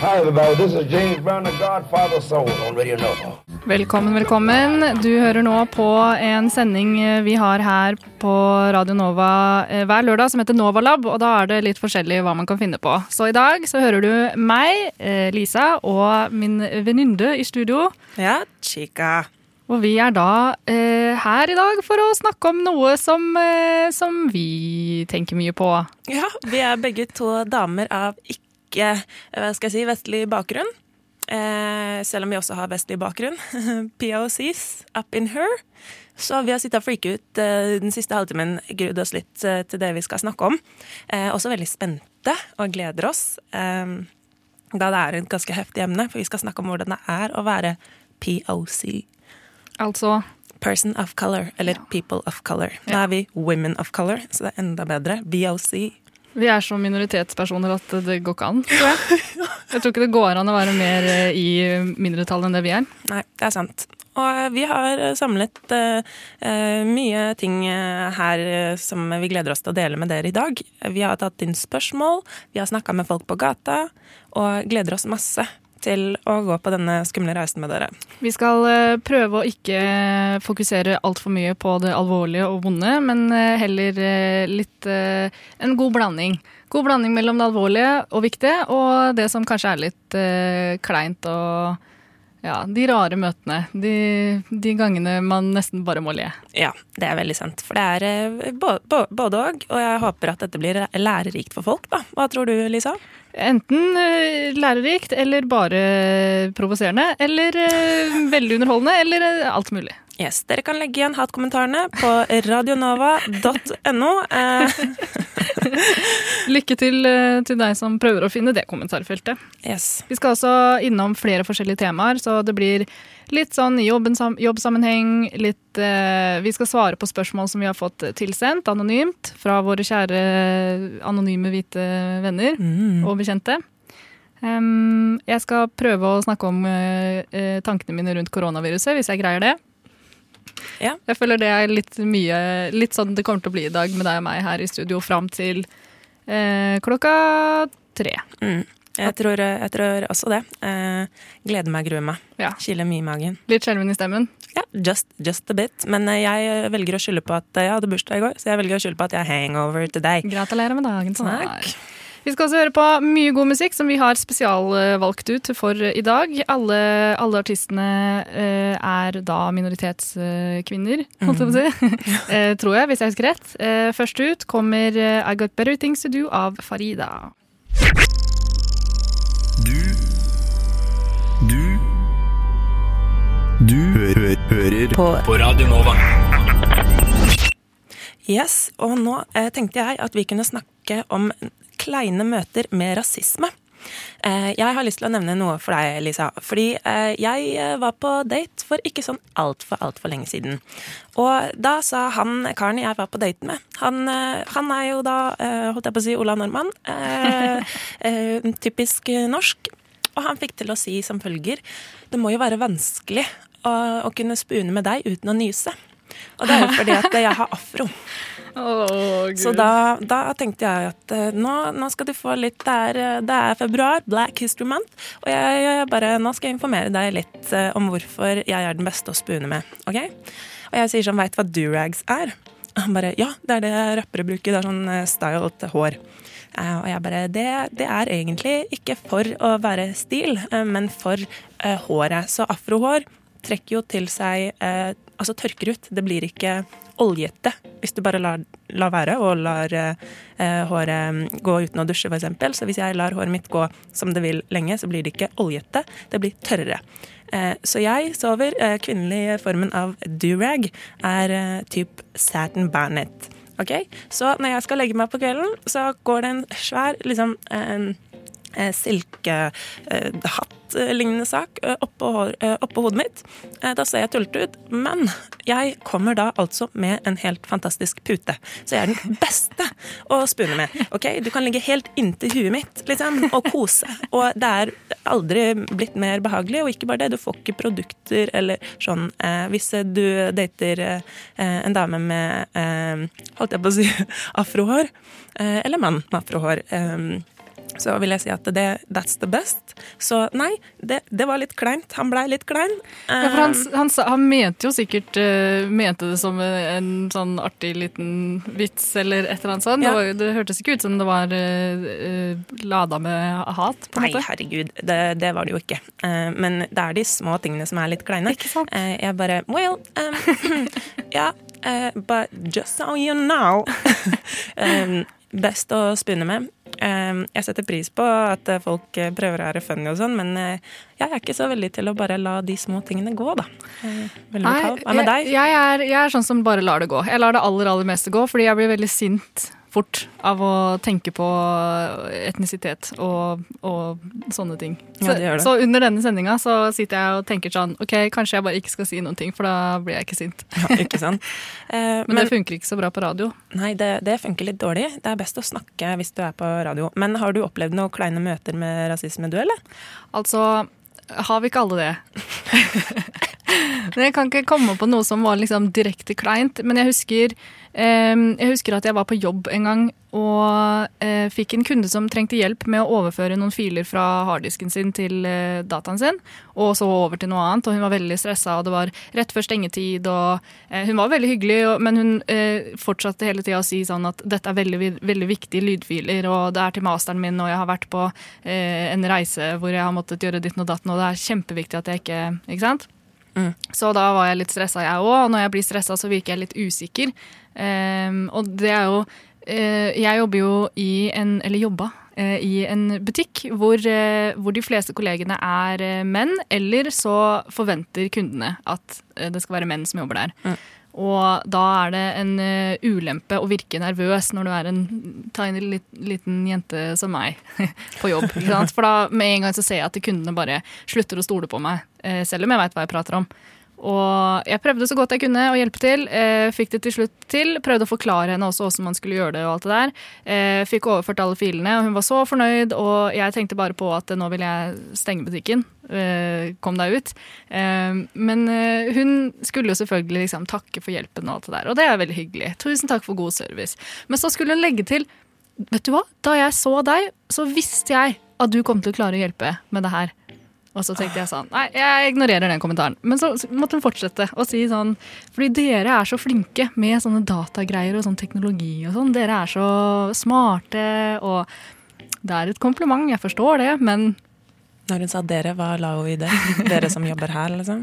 Hi, everybody. This is James Brown, the Godfather Soul on Radio Nova. Velkommen, velkommen. Du hører nå på en sending vi har her på Radio Nova eh, hver lørdag som heter Novalab, og da er det litt forskjellig hva man kan finne på. Så i dag så hører du meg, eh, Lisa, og min venninne i studio. Ja, chica. Og vi er da eh, her i dag for å snakke om noe som, eh, som vi tenker mye på. Ja, vi er begge to damer av ikke hva skal jeg si, vestlig bakgrunn. Eh, selv om vi også har vestlig bakgrunn. POCs up in her. Så vi har sittet og freaket ut eh, den siste halvtimen, grudd oss litt eh, til det vi skal snakke om. Eh, også veldig spente og gleder oss, eh, da det er et ganske heftig emne. For vi skal snakke om hvordan det er å være POC. Altså Person of color, eller people of color. Nå er vi women of color, så det er enda bedre. BOC. Vi er så minoritetspersoner at det går ikke an, tror jeg. Jeg tror ikke det går an å være mer eh, i mindretall enn det vi er. Nei, det er sant. Og vi har samlet uh, uh, mye ting her som vi gleder oss til å dele med dere i dag. Vi har tatt inn spørsmål, vi har snakka med folk på gata, og gleder oss masse til å gå på denne skumle reisen med dere. Vi skal uh, prøve å ikke fokusere altfor mye på det alvorlige og vonde, men heller litt en god blanding. God blanding mellom det alvorlige og viktige, og det som kanskje er litt kleint og ja, de rare møtene. De, de, gangene man nesten bare må le. Ja, det er veldig sant. For det er både òg, og jeg håper at dette blir lærerikt for folk. da. Hva tror du, Lisa? Enten uh, lærerikt eller bare provoserende. Eller uh, veldig underholdende, eller alt mulig. Yes, Dere kan legge igjen hatkommentarene på radionova.no. Lykke til til deg som prøver å finne det kommentarfeltet. Yes. Vi skal også innom flere forskjellige temaer, så det blir litt sånn jobbsammenheng, litt eh, Vi skal svare på spørsmål som vi har fått tilsendt anonymt fra våre kjære anonyme hvite venner Mm. og bekjente. Um, jeg skal prøve å snakke om uh, uh, tankene mine rundt koronaviruset, hvis jeg greier det. Ja. Jeg føler det er litt mye Litt sånn det kommer til å bli i dag med deg og meg her i studio fram til eh, klokka tre. Mm. Jeg, tror, jeg tror også det. Eh, gleder meg, gruer meg. Ja. Kiler mye i magen. Litt skjelven i stemmen. Ja, just, just a bit. Men eh, jeg velger å skylde på at jeg hadde bursdag i går, så jeg velger å skylde på at jeg er hangover today. Gratulerer med dagen. Takk. Vi skal også høre på mye god musikk som vi har spesialvalgt ut for i dag. Alle, alle artistene eh, er da minoritetskvinner, holdt jeg på å si. eh, tror jeg, hvis jeg husker rett. Eh, først ut kommer I Got Better Things To Do av Farida. Du Du Du hø hø hører på. på Radio Nova. Yes, og nå eh, tenkte jeg at vi kunne snakke om kleine møter med rasisme. Eh, jeg har lyst til å nevne noe for deg, Lisa. Fordi eh, jeg eh, var på date for ikke sånn altfor, altfor lenge siden. Og da sa han karen jeg var på date med Han, han er jo da, holdt jeg på å si, Ola Nordmann. Typisk norsk. Og han fikk til å si som følger Det må jo være vanskelig å, å kunne spune med deg uten å nyse. Og det er jo fordi at jeg har afro. Oh, Så da, da tenkte jeg at eh, nå, nå skal du få litt det er, eh, det er februar, Black History Month, og jeg, jeg bare, nå skal jeg informere deg litt eh, om hvorfor jeg er den beste å spune med. ok? Og jeg sier sånn, veit hva durags er? Og han bare ja, det er det rappere bruker. Det er sånn stylet styled hår. Og jeg bare det, det er egentlig ikke for å være stil, men for håret. Så afrohår trekker jo til seg Altså tørker ut. Det blir ikke oljete hvis du bare lar, lar være og lar eh, håret gå uten å dusje, f.eks. Så hvis jeg lar håret mitt gå som det vil lenge, så blir det ikke oljete, det blir tørrere. Eh, så jeg sover. Eh, kvinnelig formen av durag er eh, typ satin bernet. Ok? Så når jeg skal legge meg på kvelden, så går det en svær liksom eh, eh, silkehatt-lignende sak eh, oppå, eh, oppå hodet mitt. Eh, Da ser jeg tullete ut, men jeg kommer da altså med en helt fantastisk pute. Så jeg er den beste å spune med. ok? Du kan ligge helt inntil huet mitt liksom, og kose. Og det er aldri blitt mer behagelig, og ikke bare det, du får ikke produkter eller sånn. Eh, hvis du dater eh, en dame med eh, holdt jeg på å si afrohår, eh, eller mann med afrohår, eh, så vil jeg si at det, that's the best. Så nei, det, det var litt kleint. Han blei litt klein. Ja, for han, Um, han, sa- han mente jo sikkert eh, mente det som en sånn artig liten vits eller et eller annet sånt. Ja. Det, var, det hørtes ikke ut som det var uh, lada med hat, på en Nei, måte. herregud, det, det var det jo ikke. Uh, men det er de små tingene som er litt kleine. Ikke sant? Uh, jeg bare Well, um, ja, uh, but just so you know um, Best å spune med. Um, jeg setter pris på at eh, folk eh, prøver å være funny og sånn, men eh, jeg er ikke så veldig til å bare la de små tingene gå, da. Veldig Nei. Hva med deg? Jeg, jeg, er, jeg er sånn som bare lar det gå. Jeg lar det aller aller meste gå, fordi jeg blir veldig sint fort av å tenke på etnisitet og, og sånne ting. Så, Ja, det det. så under denne sendinga så sitter jeg og tenker sånn OK, kanskje jeg bare ikke skal si noen ting, for da blir jeg ikke sint. Ja, ikke sant? Eh, Men, det funker ikke så bra på radio. Nei, det, det funker litt dårlig. Det er best å snakke hvis du er på radio. Men har du opplevd noen kleine møter med rasisme, du, eller? Altså, har vi ikke alle det? Men jeg kan ikke komme på noe som var liksom direkte kleint. Men jeg husker, eh, jeg husker at jeg var på jobb en gang og eh, fikk en kunde som trengte hjelp med å overføre noen filer fra harddisken sin til eh, dataen sin, og så over til noe annet. Og hun var veldig stressa, og det var rett før stengetid. Og, eh, hun var veldig hyggelig, og, men hun eh, fortsatte hele tida å si sånn at dette er veldig, veldig viktige lydfiler, og det er til masteren min, og jeg har vært på eh, en reise hvor jeg har måttet gjøre ditt og datt, og det er kjempeviktig at jeg ikke Ikke sant? Mm. Så da var jeg litt stressa, jeg òg. Og når jeg blir stressa, så virker jeg litt usikker. Um, og det er jo uh, Jeg jobber jo i en Eller jobba uh, i en butikk hvor, uh, hvor de fleste kollegene er menn, eller så forventer kundene at det skal være menn som jobber der. Mm. Og da er det en eh, ulempe å virke nervøs når du er en tiny liten jente som meg på jobb. For da med en gang så ser jeg at kundene bare slutter å stole på meg, eh, selv om jeg veit hva jeg prater om. Og jeg prøvde så godt jeg kunne å hjelpe til. Eh, fikk det til slutt til. Prøvde å forklare henne også hvordan man skulle gjøre det. og alt det der. Eh, fikk overført alle filene, og hun var så fornøyd. Og jeg tenkte bare på at eh, nå vil jeg stenge butikken. Eh, kom deg ut. Eh, men eh, hun skulle jo selvfølgelig liksom takke for hjelpen, og alt det der. Og det er veldig hyggelig. Tusen takk for god service. Men så skulle hun legge til Vet du hva? Da jeg så deg, så visste jeg at du kom til å klare å hjelpe med det her. Og så tenkte jeg sånn Nei, jeg ignorerer den kommentaren. Men så måtte hun fortsette å si sånn Fordi dere er så flinke med sånne datagreier og sånn teknologi og sånn. Dere er så smarte og Det er et kompliment, jeg forstår det, men Når hun sa dere, hva la hun i det? Dere som jobber her, liksom?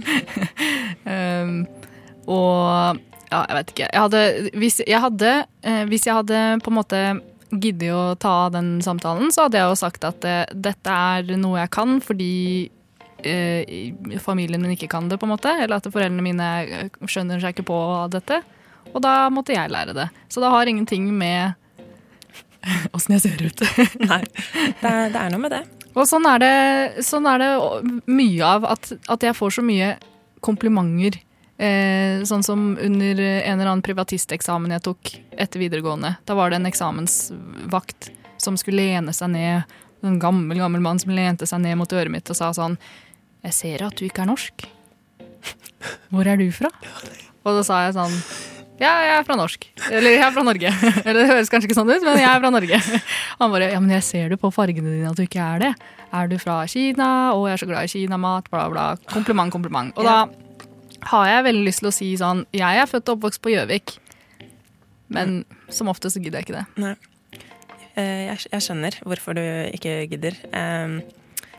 um, og ja, jeg vet ikke. Jeg hadde, hvis, jeg hadde, eh, hvis jeg hadde på en måte giddet å ta den samtalen, så hadde jeg jo sagt at eh, dette er noe jeg kan fordi eh, familien min ikke kan det, på en måte. Eller at foreldrene mine eh, skjønner seg ikke på dette. Og da måtte jeg lære det. Så det har ingenting med åssen jeg ser ut. Nei, det er, det er noe med det. Og sånn er det, sånn er det mye av, at, at jeg får så mye komplimenter. Eh, sånn som under en eller annen privatisteksamen jeg tok etter videregående. Da var det en eksamensvakt som skulle lene seg ned. En gammel gammel mann som lente seg ned mot øret mitt og sa sånn Jeg ser at du ikke er norsk. Hvor er du fra? Og da sa jeg sånn ja, jeg er fra norsk. Eller jeg er fra Norge. Eller det høres kanskje ikke sånn ut, men jeg er fra Norge. Han bare ja, men jeg ser det på fargene dine at du ikke er det. Er du fra Kina? Å, jeg er så glad i kinamat, bla, bla. Kompliment, kompliment. Og da har jeg veldig lyst til å si sånn Jeg er født og oppvokst på Gjøvik, men som oftest gidder jeg ikke det. Nei. Eh, Jeg, jeg skjønner hvorfor du ikke gidder.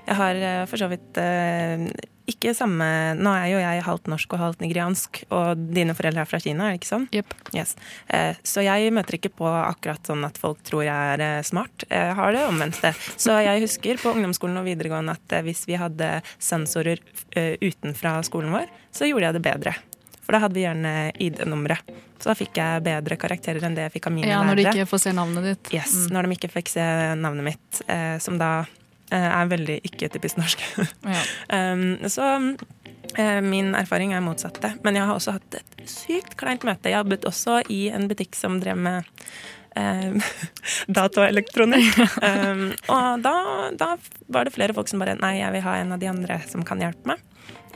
Jeg har eh, for så vidt eh, ikke samme Nå er jo jeg halvt norsk og halvt nigeriansk, og dine foreldre er fra Kina, er det ikke sånn? Yep. Yes. Eh, Så jeg møter ikke på akkurat sånn at folk tror jeg er smart. Jeg har det omvendte. Så jeg husker på ungdomsskolen og videregående at hvis vi hadde sensorer utenfra skolen vår, så gjorde jeg det bedre. For da hadde vi gjerne ID-nummeret. Så da fikk jeg bedre karakterer enn det jeg fikk av mine Ja, når de ikke får se navnet ditt. Yes, Mm. Når de ikke fikk se navnet mitt, eh, som da er veldig ikke typisk norsk. Ja. um, så eh, min erfaring er motsatte. Men jeg har også hatt et sykt kleint møte. Jeg jobbet også i en butikk som drev med eh, data og elektronikk. um, og da, da var det flere folk som bare Nei, jeg vil ha en av de andre som kan hjelpe meg.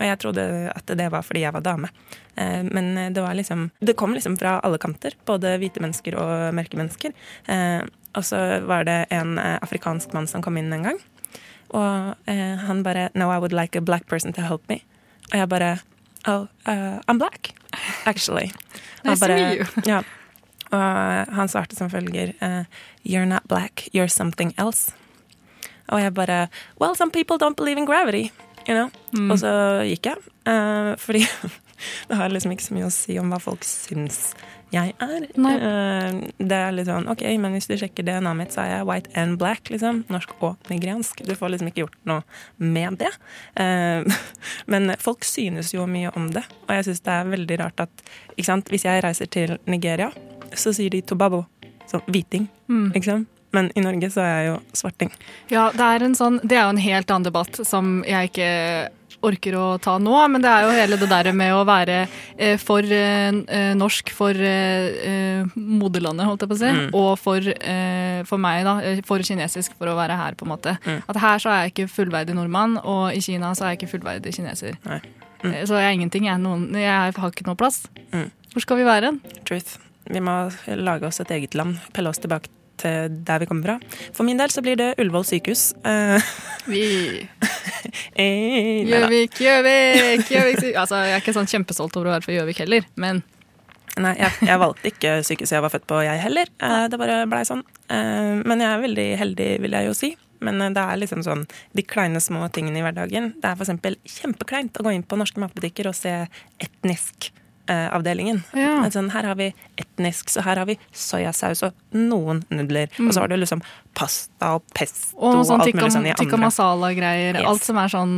Og jeg trodde at det var fordi jeg var dame. Uh, Men det var liksom Det kom liksom fra alle kanter. Både hvite mennesker og mørke mennesker. Eh, og så var det en eh, afrikansk mann som kom inn en gang. Og eh, han bare No, I would like a black person to help me. Og jeg bare Oh, uh, I'm black, actually. Nice to meet you. Ja. Og han svarte som følger uh, You're not black, you're something else. Og jeg bare Well, some people don't believe in gravity. You know? Mm. Og så gikk jeg. Uh, fordi det har liksom ikke så mye å si om hva folk syns jeg er. Eh, det er litt sånn OK, men hvis du sjekker DNA-et mitt, så er jeg white and black, liksom. Norsk og nigeriansk. Du får liksom ikke gjort noe med det. Eh, men folk synes jo mye om det, og jeg syns det er veldig rart at ikke sant? Hvis jeg reiser til Nigeria, så sier de tobabo. Sånn hviting, Mm. ikke sant? Men i Norge så er jeg jo svarting. Ja, det er, en sånn, det er jo en helt annen debatt som jeg ikke orker å ta nå. Men det er jo hele det der med å være eh, for eh, eh, norsk for eh, eh, moderlandet, holdt jeg på å si. Mm. Og for, eh, for meg, da. For kinesisk for å være her, på en måte. Mm. At her så er jeg ikke fullverdig nordmann, og i Kina så er jeg ikke fullverdig kineser. Mm. Så jeg er ingenting. Jeg, er noen, jeg har ikke noe plass. Mm. Hvor skal vi være? Truth. Vi må lage oss et eget land. Pelle oss tilbake til der vi kommer fra. For min del så blir det Ullevål sykehus. Eh, Vi eh. Gjøvik, Gjøvik, Gjøvik Altså, Jeg er ikke sånn kjempestolt over å være fra Gjøvik heller, men Nei, jeg, jeg valgte ikke sykehuset jeg var født på, jeg heller. Eh, det bare blei sånn. Men jeg er veldig heldig, vil jeg jo si. Men det er liksom sånn de kleine små tingene i hverdagen. Det er f.eks. kjempekleint å gå inn på norske matbutikker og se etnisk. Eh, Avdelingen. Ja. Sånn, her har vi etnisk, så her har vi soyasaus og noen nudler. Og så har du liksom pasta og pesto Og og, sånn alt mulig sånn i andre. Tikka masala-greier. Yes. Alt som er sånn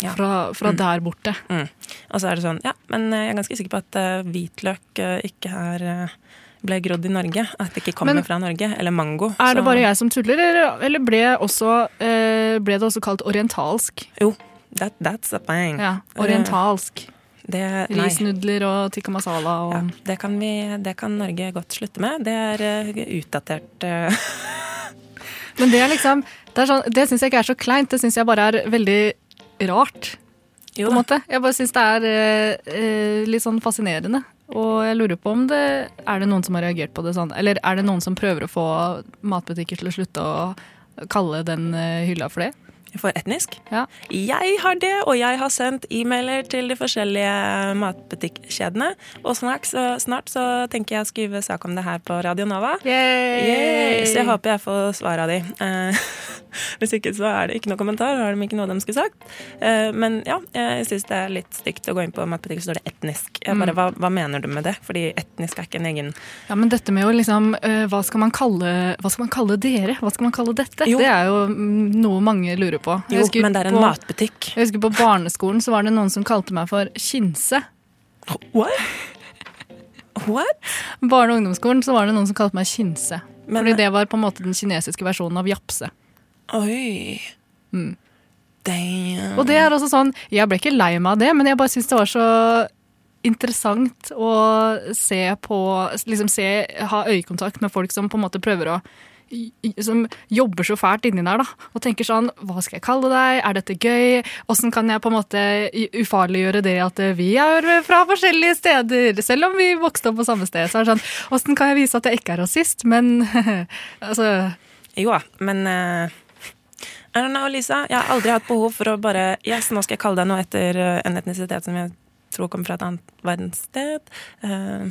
Ja. fra, fra der borte. Mm. Og så er det sånn, ja, men jeg er ganske sikker på at uh, hvitløk uh, ikke er uh, ble grodd i Norge. At det ikke kommer Men- fra Norge. Eller mango. Er det så- bare jeg som tuller, eller, eller ble, også, eh, ble det også kalt orientalsk? Jo, that, that's a thing. Ja, orientalsk. Det. Risnudler og tikka masala og Ja, det, kan vi, det kan Norge godt slutte med. Det er eh, utdatert eh, Men det er liksom Det, sånn, det syns jeg ikke er så kleint, det syns jeg bare er veldig rart. Jo på en måte. Jeg bare syns det er eh, eh, litt sånn fascinerende. Og jeg lurer på om det Er det noen som har reagert på det sånn? Eller er det noen som prøver å få matbutikker til å slutte å kalle den hylla for det? For etnisk? Ja. Jeg har det, og jeg har sendt e-mailer til de forskjellige matbutikkjedene. Og snart så, snart så tenker jeg å skrive sak om det her på Radio Nova. Yay! Så jeg håper jeg får svar av de. Eh, hvis ikke så er det ikke noe kommentar, har de ikke noe de skulle sagt. Eh, men ja, jeg syns det er litt stygt å gå inn på matbutikk, så står det etnisk. Jeg bare, hva, hva mener du med det? Fordi etnisk er ikke en egen Ja, men dette med jo liksom eh, hva, skal man kalle, hva skal man kalle dere? Hva skal man kalle dette? Jo. Det er jo mm, noe mange lurer på. Jeg Jo, men det er en på, matbutikk. Jeg husker på barneskolen så var det noen som kalte meg for Kinse. What? What? Barne- og ungdomsskolen så var det noen som kalte meg Kinse. Men- Fordi det var på en måte den kinesiske versjonen av japse. Oi. Mm. Damn. Og det er også sånn, Jeg ble ikke lei meg av det, men jeg bare syns det var så interessant å se på liksom se, Ha øyekontakt med folk som på en måte prøver å som jobber så fælt inni der, da. Og tenker sånn Hva skal jeg kalle deg? Er dette gøy? Åssen kan jeg på en måte ufarliggjøre det at vi er fra forskjellige steder? Selv om vi vokste opp på samme sted. Så er det sånn Åssen kan jeg vise at jeg ikke er rasist? Men altså Jo da, men uh... I don't know, Lisa. Jeg har aldri hatt behov for å bare Yes, nå skal jeg kalle deg noe etter eh, en etnisitet som jeg tror kommer fra et annet verdenssted. Eh,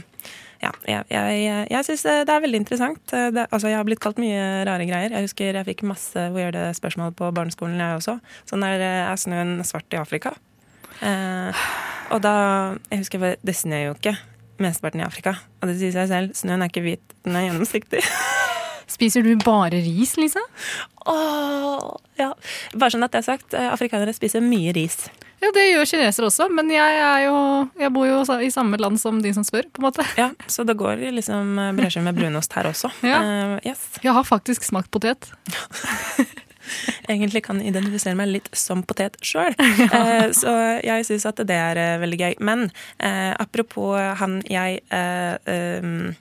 ja, jeg, jeg, jeg syns det er veldig interessant. Det, altså, jeg har blitt kalt mye rare greier. Jeg husker jeg fikk masse weirde spørsmål på barneskolen, jeg også. Sånn der eh, Er snøen svart i Afrika? Eh, og da Jeg husker bare, det snør jo ikke mesteparten i Afrika. Og det sier seg selv, snøen er ikke hvit, den er gjennomsiktig. Spiser du bare ris, Lisa? Åh, ja. Bare sånn at det er sagt, eh, afrikanere spiser mye ris. Ja, det gjør kinesere også, men jeg, jo, jeg bor jo i samme land som de som spør, på en måte. Ja, Så det går liksom eh, brødskive med brunost her også. Ja. Uh, yes. Jeg har faktisk smakt potet. Egentlig kan jeg identifisere meg litt som potet sjøl, så jeg syns at det er eh, veldig gøy. Men eh, apropos han jeg eh, um,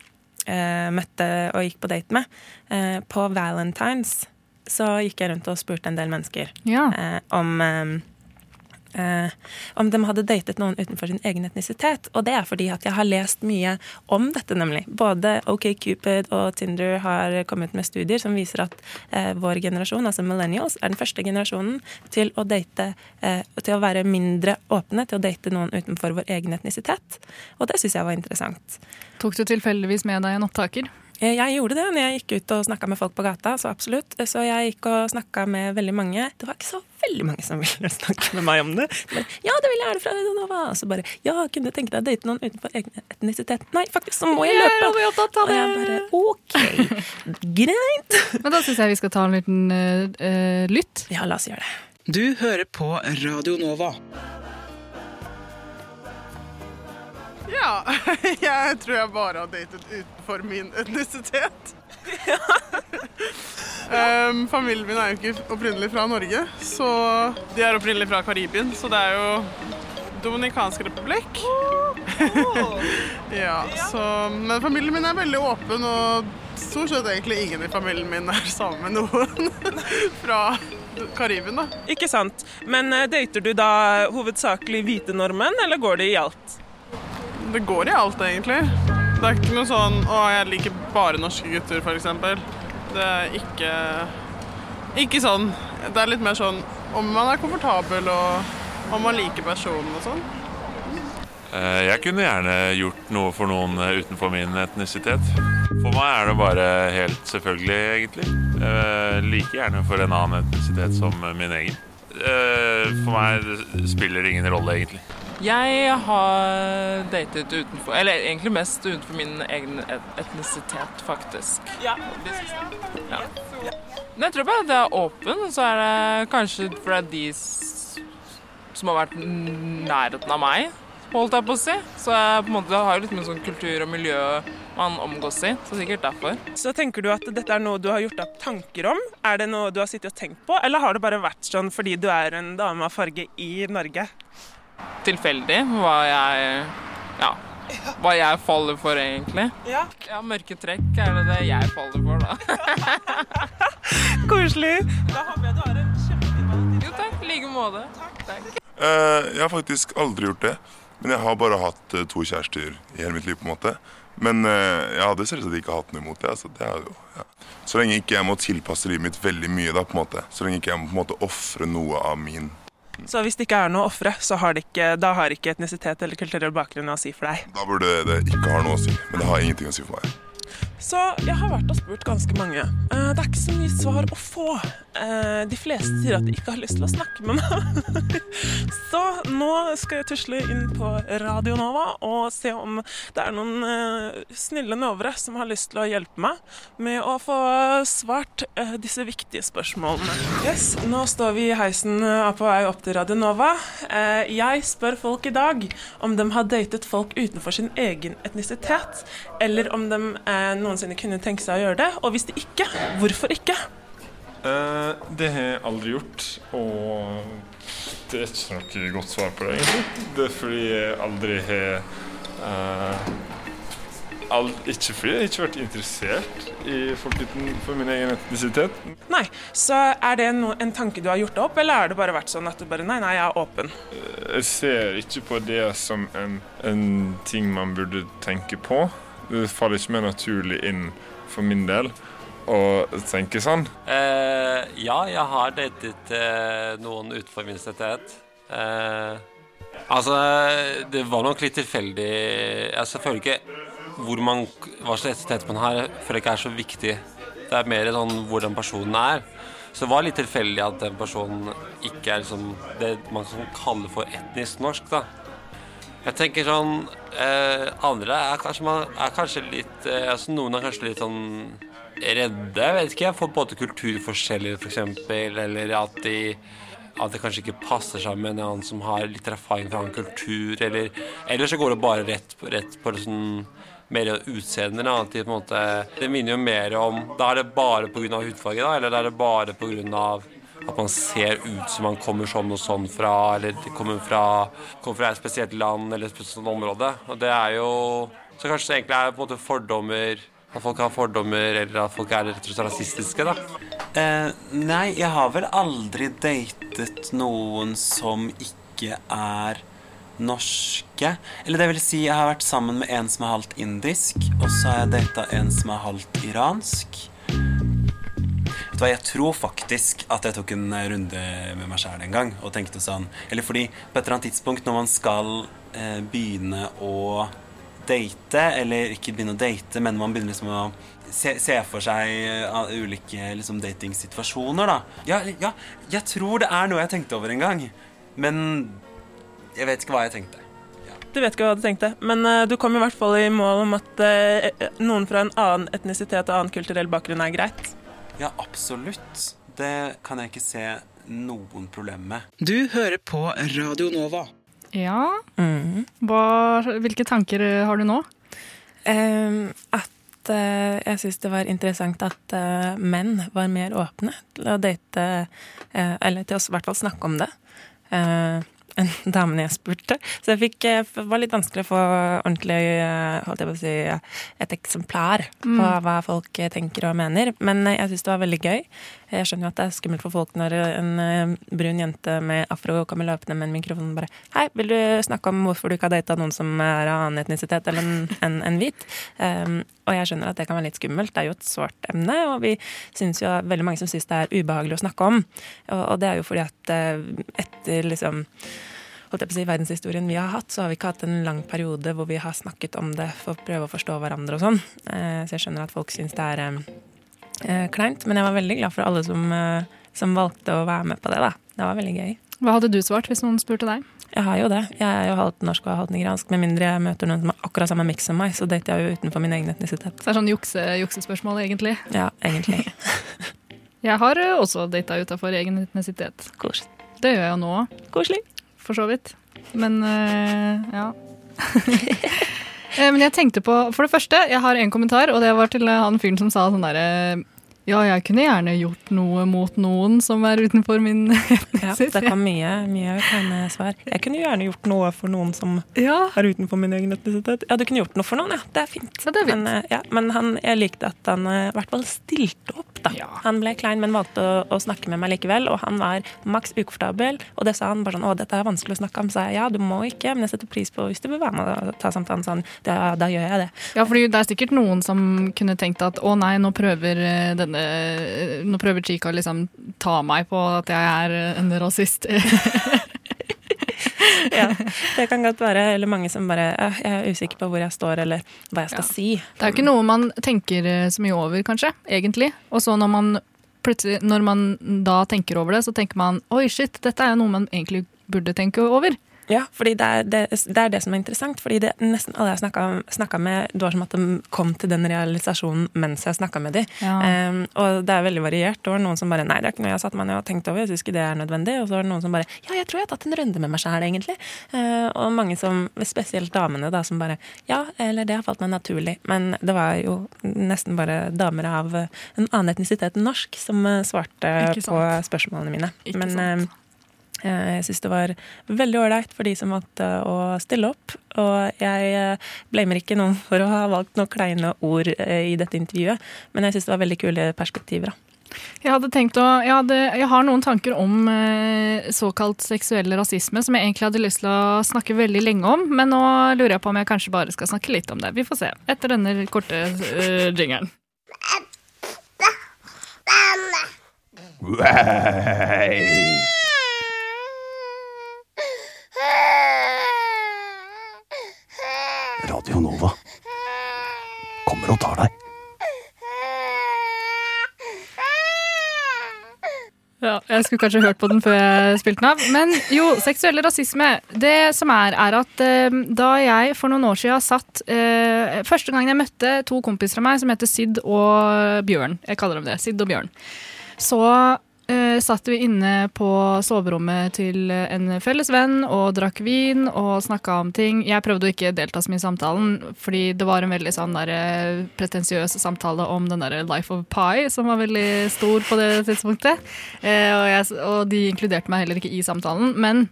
eh, møtte og gikk på date med, eh, på Valentines så gikk jeg rundt og spurte en del mennesker Ja. eh, om eh, om de hadde datet noen utenfor sin egen etnisitet. Og det er fordi at jeg har lest mye om dette, nemlig. Både OKCupid og Tinder har kommet med studier som viser at eh, vår generasjon, altså millennials, er den første generasjonen til å date eh, til å være mindre åpne til å date noen utenfor vår egen etnisitet. Og det syns jeg var interessant. Tok du tilfeldigvis med deg en opptaker? Eh, jeg gjorde det når jeg gikk ut og snakka med folk på gata. Så absolutt. Så jeg gikk og snakka med veldig mange. Det var ikke så veldig mange som ville snakke med meg om det. Bare, ja, det vil jeg gjerne fra Nova. Og så bare Ja, kunne du tenke deg å date noen utenfor egen etnisitet? Nei, faktisk, så må jeg løpe. Jeg er opptatt av det. Og jeg bare OK, greit. Men da syns jeg vi skal ta en liten uh, lytt. Ja, la oss gjøre det. Du hører på Radio Nova. Ja, jeg tror jeg bare har datet utenfor min etnisitet. um, familien min er jo ikke opprinnelig fra Norge, så de er opprinnelig fra Karibien. Så det er jo Dominikansk republikk. ja, så, men familien min er veldig åpen, og stort sett egentlig ingen i familien min er sammen med noen fra Karibien. da. Ikke sant. Men eh, dater du da hovedsakelig hvite nordmenn, eller går det i alt? Det går i alt, egentlig. Det er ikke noe sånn 'Å, jeg liker bare norske gutter', f.eks. Det er ikke Ikke sånn. Det er litt mer sånn om man er komfortabel, og om man liker personen og sånn. Eh, jeg kunne gjerne gjort noe for noen eh, utenfor min etnisitet. For meg er det bare helt selvfølgelig, egentlig. Eh, like gjerne for en annen etnisitet som min egen. For meg spiller det ingen rolle, egentlig. Jeg har datet utenfor Eller egentlig mest utenfor min egen etnisitet, faktisk. Ja. ja. Men jeg tror bare at jeg er åpen, så er det kanskje fordi de som har vært nærheten av meg, holdt jeg på å si. Så jeg på en måte har jo litt med sånn kultur og miljø man omgås i. Så sikkert derfor. Så tenker du at dette er noe du har gjort deg tanker om? Er det noe du har sittet og tenkt på, eller har det bare vært sånn fordi du er en dame av farge i Norge? Tilfeldig hva jeg Ja. Hva jeg faller for, egentlig. Ja. ja, Mørke trekk er det det jeg faller for, da. Koselig. Da håper jeg du har en kjempefin valentine. Jo takk, i like måte. Takk. Uh, jeg har faktisk aldri gjort det. Men jeg har bare hatt uh, to kjærester i hele mitt liv. på en måte Men uh, jeg hadde selvsagt ikke hatt noe imot det. Altså, det jo, ja. Så lenge ikke jeg må tilpasse livet mitt veldig mye. da på en måte Så lenge ikke jeg må på en måte ofre noe av min så hvis det ikke er noe ofre, så har det ikke, da har ikke etnisitet eller kulturell bakgrunn å si for deg? Da burde det ikke ha noe å si, men det har ingenting å si for meg. Så jeg har vært og spurt ganske mange. Eh, det er ikke så mye svar å få. Eh, de fleste sier at de ikke har lyst til å snakke med meg. Så nå skal jeg tusle inn på Radio Nova og se om det er noen eh, snille novere som har lyst til å hjelpe meg med å få svart disse viktige spørsmålene. Yes, Nå står vi i heisen på vei opp til Radio Nova. Jeg spør folk i dag om de har datet folk utenfor sin egen etnisitet, eller om de noensinne kunne tenke seg å gjøre det? Og hvis de ikke, hvorfor ikke? Uh, det har jeg aldri gjort, og det er ikke noe godt svar på det, egentlig. Det er fordi jeg aldri har uh, all, Ikke fordi jeg ikke har vært interessert i folk utenfor min egen etnisitet. Nei, Så er det no, en tanke du har gjort opp, eller har det bare vært sånn at du bare Nei, nei, jeg er åpen. Uh, jeg ser ikke på det som en, en ting man burde tenke på. Det faller ikke mer naturlig inn for min del å tenke sånn. Uh, ja, jeg har datet uh, noen utenfor min stedighet. Uh, altså, det var nok litt tilfeldig. Jeg føler ikke hvor man, hva slags etnisitet man har, føler ikke er så viktig. Det er mer sånn hvordan personen er. Så det var litt tilfeldig at den personen ikke er liksom det man kan kalle for etnisk norsk. da. Jeg tenker sånn eh, Andre er kanskje, man, er kanskje litt eh, altså Noen er kanskje litt sånn redde. Jeg vet ikke, for både kulturforskjeller, f.eks., eller at de at det kanskje ikke passer sammen med en som har litt erfaring fra en kultur, eller Eller så går det bare rett, rett på det sånn mer utseende. Det, det minner jo mer om Da er det bare pga. hudfarge, da, eller da er det bare pga at man ser ut som man kommer sånn og sånn fra, eller kommer fra, kommer fra et spesielt land eller et spesielt område. Og det er jo Så kanskje det egentlig er på en måte fordommer At folk har fordommer, eller at folk er rett og slett rasistiske, da. Eh, nei, jeg har vel aldri datet noen som ikke er norske. Eller det vil si, jeg har vært sammen med en som er halvt indisk, og så har jeg data en som er halvt iransk. Vet du hva, Jeg tror faktisk at jeg tok en runde med meg sjæl en gang og tenkte sånn Eller fordi på et eller annet tidspunkt når man skal eh, begynne å date, eller ikke begynne å date, men man begynner liksom å se, se for seg uh, ulike liksom, datingsituasjoner, da. Ja, ja, jeg tror det er noe jeg tenkte over en gang, men jeg vet ikke hva jeg tenkte. Du vet ikke hva du tenkte, men uh, du kom i hvert fall i mål om at uh, noen fra en annen etnisitet og annen kulturell bakgrunn er greit. Ja, absolutt. Det kan jeg ikke se noen problem med. Du hører på Radio Nova. Ja. Hva, hvilke tanker eh, har du nå? Um, at uh, jeg syns det var interessant at uh, menn var mer åpne til å date uh, Eller til å i hvert fall snakke om det. enn damene jeg spurte. Så det var litt vanskelig å få ordentlig holdt jeg på å si, et eksemplar på Mm. hva folk tenker og mener. Men jeg syns det var veldig gøy. Jeg skjønner jo at det er skummelt for folk når en eh, brun jente med afro kommer løpende med en mikrofon og bare Hei, vil du snakke om hvorfor du ikke har data noen som er av annen etnisitet enn en, en, en hvit? Um, og jeg skjønner at det kan være litt skummelt. Det er jo et sårt emne, og vi synes jo veldig mange som syns det er ubehagelig å snakke om. Og, og det er jo fordi at eh, etter liksom holdt jeg på å si, verdenshistorien vi har hatt, så har vi ikke hatt en lang periode hvor vi har snakket om det for å prøve å forstå hverandre og sånn. Eh, så jeg skjønner at folk syns det er kleint. Men jeg var veldig glad for alle som, eh, som valgte å være med på det. da. Det var veldig gøy. Hva hadde du svart hvis noen spurte deg? Jeg har jo det. Jeg er jo halvt norsk og halvt nigeriansk. Med mindre jeg møter noen som har akkurat samme miks som meg, så dater jeg jo utenfor min egen etnisitet. Så det er sånn jukse, juksespørsmål, egentlig. Ja, egentlig. Jeg har eh, også data utafor egen etnisitet. Koselig. Det gjør jeg jo nå òg. For så vidt. Men eh, ja. Eh, Men jeg tenkte på For det første, jeg har en kommentar, og det var til eh, han fyren som sa sånn derre Ja, jeg kunne gjerne gjort noe mot noen som er utenfor min Ja, det kom mye, mye kleine svar. Jeg kunne gjerne gjort noe for noen som er utenfor min egen etnisitet. Ja, du kunne gjort noe for noen, ja. Det er fint. Men, eh, ja, men han, jeg likte at han eh, i hvert fall stilte opp, da. Han ble klein, men valgte å, å snakke med meg likevel, og han var maks ukomfortabel. Og det sa han bare sånn Å, dette er vanskelig å snakke om. Så jeg ja, du må ikke, men jeg setter pris på hvis du vil være med og ta samtalen. Sånn, ja, da gjør jeg det. Ja, for det er sikkert noen som kunne tenkt at å nei, nå prøver eh, Nå prøver Chica å liksom ta meg på at jeg er eh, en rasist. ja, det kan godt være. Eller mange som bare «Øh, Jeg er usikker på hvor jeg står, eller hva jeg skal si. Det er jo ikke noe man tenker eh, så mye over, kanskje, egentlig. Og så når man plutselig, når man da tenker over det, så tenker man oi, shit, dette er jo noe man egentlig burde tenke over. Ja, fordi det er det, det er det som er interessant. Fordi det, nesten alle jeg snakka med, det var som at de kom til den realisasjonen mens jeg snakka med dem. Ja. Um, og det er veldig variert. Det var noen som bare Nei, det er ikke noe jeg har satt meg ned og tenkt over. Jeg syns ikke det er nødvendig. Og så var det noen som bare Ja, jeg tror jeg har tatt en runde med meg sjæl, egentlig. Uh, og mange som, spesielt damene, da, som bare Ja, eller det har falt meg naturlig. Men det var jo nesten bare damer av en annen etnisitet enn norsk som uh, svarte på spørsmålene mine. Ikke Men sant. Eh, Jeg syns det var veldig ålreit for de som valgte å stille opp. Og jeg eh, blamer ikke noen for å ha valgt noen kleine ord eh, i dette intervjuet, men jeg syns det var veldig kule perspektiver. da. Jeg hadde tenkt å, jeg, hadde, jeg har noen tanker om eh, såkalt seksuell rasisme som jeg egentlig hadde lyst til å snakke veldig lenge om, men nå lurer jeg på om jeg kanskje bare skal snakke litt om det. Vi får se etter denne korte uh, jingeren. Radio Nova kommer og tar deg. Ja, jeg skulle kanskje hørt på den før jeg spilte den av. Men jo, seksuell rasisme. Det som er, er at eh, da jeg for noen år siden satt eh, Første gangen jeg møtte to kompiser av meg som heter Sid og Bjørn. Jeg kaller dem det. Sid og Bjørn. Så eh, satt vi inne på soverommet til en felles venn og drakk vin og snakka om ting. Jeg prøvde å ikke delta så mye i samtalen, fordi det var en veldig sånn der, eh, pretensiøs samtale om den der Life of Pi, som var veldig stor på det tidspunktet. Eh, og, jeg, og de inkluderte meg heller ikke i samtalen. Men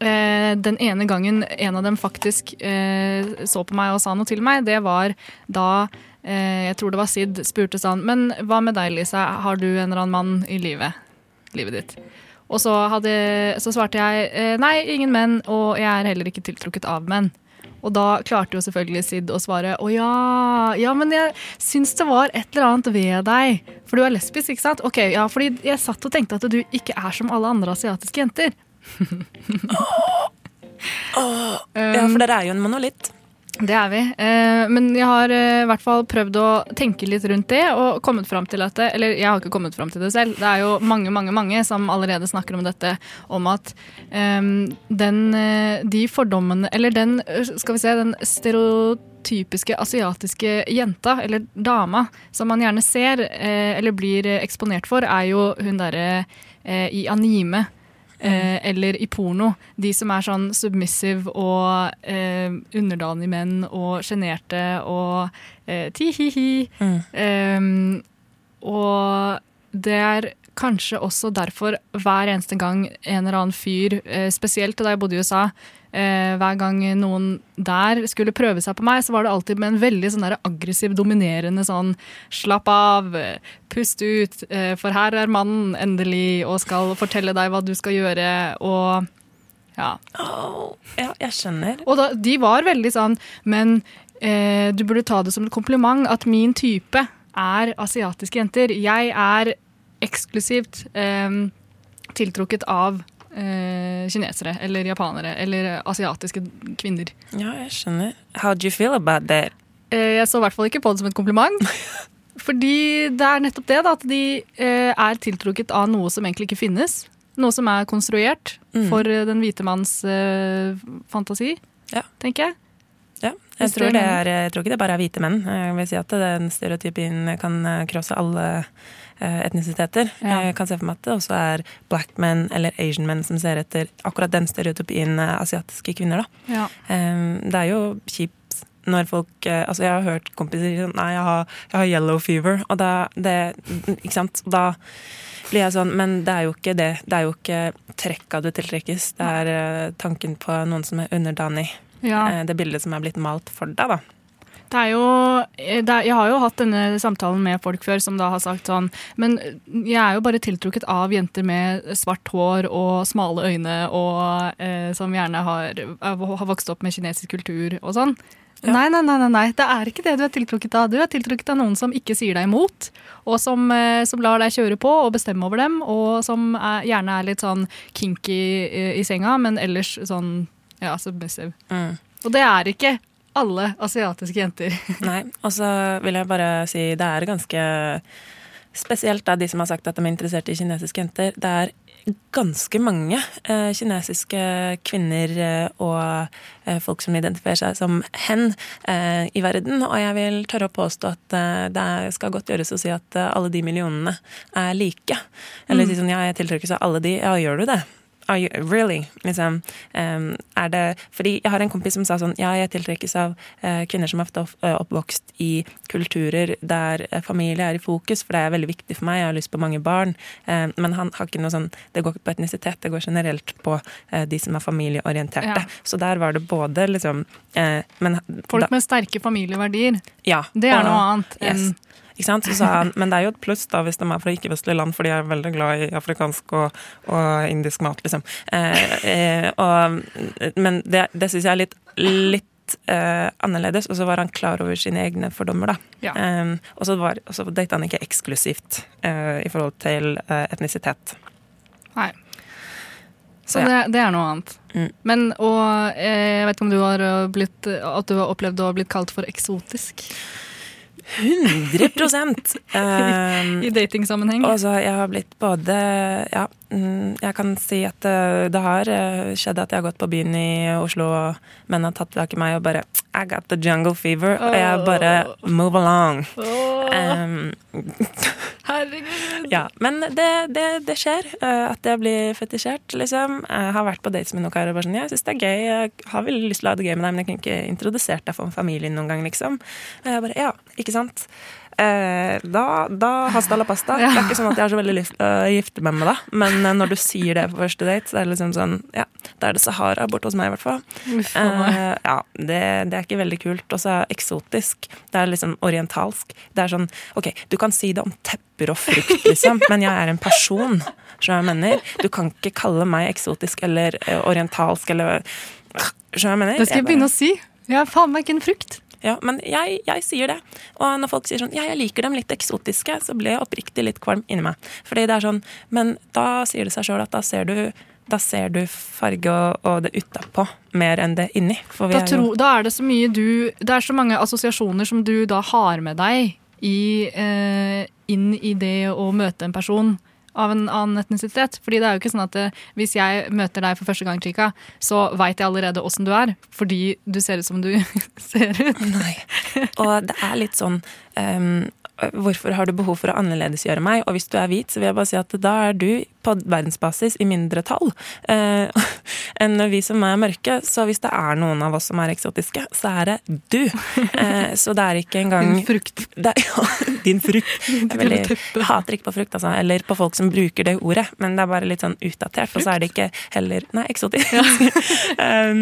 eh, den ene gangen en av dem faktisk eh, så på meg og sa noe til meg, det var da jeg tror det var Sid spurte sånn Men hva med deg, Lisa? Har du en eller annen mann i livet, livet ditt? Og så, hadde, så svarte jeg eh, nei, ingen menn, og jeg er heller ikke tiltrukket av menn. Og da klarte jo selvfølgelig Sid å svare å ja, ja, men jeg syns det var et eller annet ved deg. For du er lesbisk, ikke sant? Ok, ja, fordi jeg satt og tenkte at du ikke er som alle andre asiatiske jenter. ja, for dere er jo en monolitt. Det er vi. Eh, men jeg har eh, i hvert fall prøvd å tenke litt rundt det og kommet fram til at det, Eller jeg har ikke kommet fram til det selv. Det er jo mange, mange, mange som allerede snakker om dette. Om at um, den eh, De fordommene Eller den, skal vi se, den stereotypiske asiatiske jenta, eller dama, som man gjerne ser eller blir eksponert for, er jo hun derre i anime Eh, eller i porno. De som er sånn submissive og eh, underdanige menn og sjenerte og eh, ti-hi-hi. Mm. Um, og det er kanskje også derfor hver eneste gang en eller annen fyr, eh, spesielt da jeg bodde i USA, Eh, hver gang noen der skulle prøve seg på meg, så var det alltid med en veldig sånn aggressiv, dominerende sånn slapp av, pust ut, eh, for her er mannen endelig og skal fortelle deg hva du skal gjøre, og ja. Oh, ja, jeg skjønner. Og da, de var veldig sånn, men eh, du burde ta det som et kompliment at min type er asiatiske jenter. Jeg er eksklusivt eh, tiltrukket av eh, kinesere eller japanere eller asiatiske kvinner. Ja, jeg skjønner. How do you feel about that? Eh, jeg så i hvert fall ikke på det som et kompliment. Fordi det er nettopp det, da, at de er tiltrukket av noe som egentlig ikke finnes. Noe som er konstruert mm. for den hvite manns eh, fantasi, ja. tenker jeg. Ja, jeg tror, er, jeg tror, ikke det bare er hvite menn. Jeg vil si at den stereotypien kan krosse alle etnisiteter. Ja. Jeg kan se for meg at det også er black men eller asian men som ser etter akkurat den stereotypien eh, asiatiske kvinner. Da. Ja. Det er jo kjipt når folk eh, Altså, jeg har hørt kompiser si sånn Nei, jeg har, jeg har, yellow fever. Og da det, Ikke sant? Da blir jeg sånn Men det er jo ikke det. Det er jo ikke trekka du tiltrekkes. Det er tanken på noen som er underdanig. Ja. Det bildet som er blitt malt for deg, da. Det er jo, det er, jeg har jo hatt denne samtalen med folk før som da har sagt sånn Men jeg er jo bare tiltrukket av jenter med svart hår og smale øyne og eh, som gjerne har, har, vokst opp med kinesisk kultur og sånn. Ja. Nei, nei, nei, nei, det er ikke det du er tiltrukket av. Du er tiltrukket av noen som ikke sier deg imot, og som, eh, som lar deg kjøre på og bestemme over dem, og som er, gjerne er litt sånn kinky i, i senga, men ellers sånn ja, submissive. Mm. Og det er ikke alle asiatiske jenter. Nei, og så vil jeg bare si det er ganske spesielt da de som har sagt at de er interessert i kinesiske jenter. Det er ganske mange eh, kinesiske kvinner eh, og eh, folk som identifiserer seg som hen eh, i verden. Og jeg vil tørre å påstå at eh, det skal godt gjøres å si at eh, alle de millionene er like. Eller mm. si sånn ja, jeg tiltrekker seg alle de. Ja, gjør du det? Are you, really? Liksom, um, er det Fordi jeg har en kompis som sa sånn Ja, jeg tiltrekkes av uh, kvinner som er uh, oppvokst i kulturer der uh, familie er i fokus, for det er veldig viktig for meg. Jeg har lyst på mange barn. men han har ikke noe sånn Det går ikke på etnisitet, det går generelt på de som er familieorienterte. Ja. Så der var det både liksom men, Folk da, med sterke familieverdier. Ja. Det er noe annet enn yes. Ikke sant? Så sa han, Men det er jo et pluss da hvis de er fra ikke-vestlige land, for de er veldig glad i afrikansk og, og indisk mat, liksom. Eh, eh, og, men det, det syns jeg er litt, litt eh, annerledes. Og så var han klar over sine egne fordommer, da. Ja. Um, og så date han ikke eksklusivt uh, i forhold til uh, etnisitet. Nei. Så, ja. det, det, er noe annet. Mm. Men og jeg vet ikke om du har blitt, at du har opplevd å ha blitt kalt for eksotisk? 100 um, I datingsammenheng? Altså, jeg har blitt både Ja, jeg kan si at eh, det har eh, skjedd at jeg har gått på byen i Oslo, og menn har tatt tak i meg og bare I got the jungle fever. Oh. Og jeg bare move along. Oh. Um, Herregud. Ja, men det, det, det, skjer uh, at jeg blir fetisjert, liksom. Jeg har vært på dates med noen karer og bare sånn Jeg syns det er gøy, jeg har veldig lyst til å ha det gøy med deg, men jeg kunne ikke introdusert deg for familien noen gang, liksom. Og jeg bare Ja, ikke sant? Eh, da, da hasta la pasta. Ja. Det er ikke sånn at jeg har så veldig lyst til å gifte meg med deg, men eh, når du sier det på første date, så er det liksom sånn Ja, da er det Sahara borte hos meg, i hvert fall. Eh, ja, det, det, er ikke veldig kult. Og så eksotisk. Det er liksom orientalsk. Det er sånn OK, du kan si det om tepper og frukt, liksom, men jeg er en person. Skjønner jeg mener? Du kan ikke kalle meg eksotisk eller eh, orientalsk eller Skjønner jeg mener? Det skal jeg begynne å si. Jeg er faen meg ikke en frukt. Ja, men jeg, jeg sier det. Og når folk sier sånn ja, jeg liker dem litt eksotiske, så blir jeg oppriktig litt kvalm inni meg. Fordi det er sånn, Men da sier det seg sjøl at da ser du da ser du farge og, og det utapå mer enn det inni. Da, tro, da er det så mye du Det er så mange assosiasjoner som du da har med deg i, eh, inn i det å møte en person av en annen etnisitet. Fordi det er jo ikke sånn at det, hvis jeg møter deg for første gang, Chica, så veit jeg allerede åssen du er. Fordi du ser ut som du ser ut. Nei. Og det er litt sånn um, Hvorfor har du behov for å annerledesgjøre meg? Og hvis du er hvit, så vil jeg bare si at da er du på verdensbasis i mindretall eh, enn vi som er mørke. Så hvis det er noen av oss som er eksotiske, så er det du. Eh, så det er ikke engang Din frukt. Det ja, din frukt. Jeg, er veldig, hater ikke på frukt, altså. Eller på folk som bruker det ordet. Men det er bare litt sånn utdatert. Og så er det ikke heller Nei, eksotisk. Ja. eh,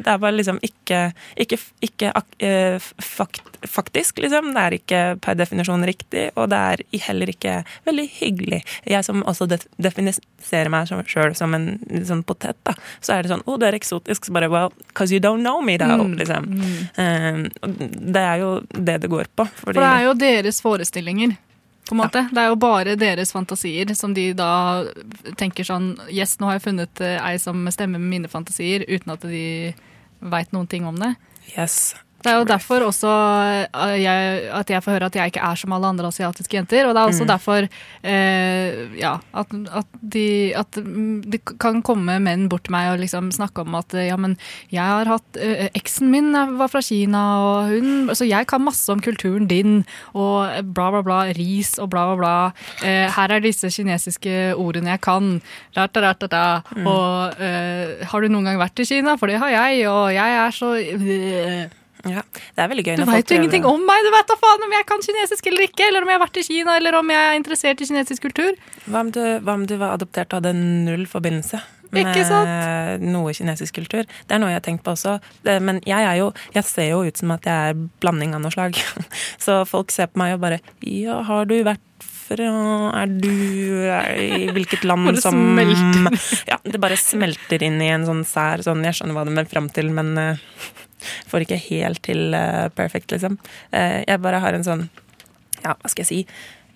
det er bare liksom ikke Ikke, ikke eh, fakt, faktisk, liksom. Det er ikke per definisjon riktig, og det er heller ikke veldig hyggelig. Jeg som også def- definiserer meg sjøl som en sånn potet, da, så er det sånn Å, du er eksotisk. Så bare well, cause you don't know me, though. Mm, Liksom. mm. Uh, det er jo det det går på. Fordi, For det er jo deres forestillinger. På en måte. Det er jo bare deres fantasier som de da tenker sånn Yes, nå har jeg funnet eh, ei som stemmer med mine fantasier, uten at de veit noen ting om det. Yes. Det er jo derfor også eh, jeg, at jeg får høre at jeg ikke er som alle andre asiatiske jenter. Og det er også Mm. derfor eh, ja, at, at, de, at de, kan komme menn bort til meg og liksom snakke om at ja, men jeg har hatt eh, Eksen min var fra Kina, og hun Så jeg kan masse om kulturen din, og bla, bla, bla. Ris og bla, bla, bla. Eh, her er disse kinesiske ordene jeg kan. Da, da, da, da, da. Mm. Og eh, har du noen gang vært i Kina? For det har jeg, og jeg er så øh. Ja, det er veldig gøy Du veit jo ingenting om meg! Du veit da faen om jeg kan kinesisk eller ikke, eller om jeg har vært i Kina, eller om jeg er interessert i kinesisk kultur. Hva om, du, hva om du var adoptert og hadde null forbindelse med noe kinesisk kultur? Det er noe jeg har tenkt på også. Men jeg, er jo, jeg ser jo ut som at jeg er blanding av noe slag. Så folk ser på meg og bare Ja, har du vært fra Er du I hvilket land det som smelter. Ja, det bare smelter inn i en sånn sær sånn Jeg skjønner hva du vil fram til, men eh, får ikke helt til eh, perfect, liksom. Eh, jeg bare har en sånn Ja, hva skal jeg si?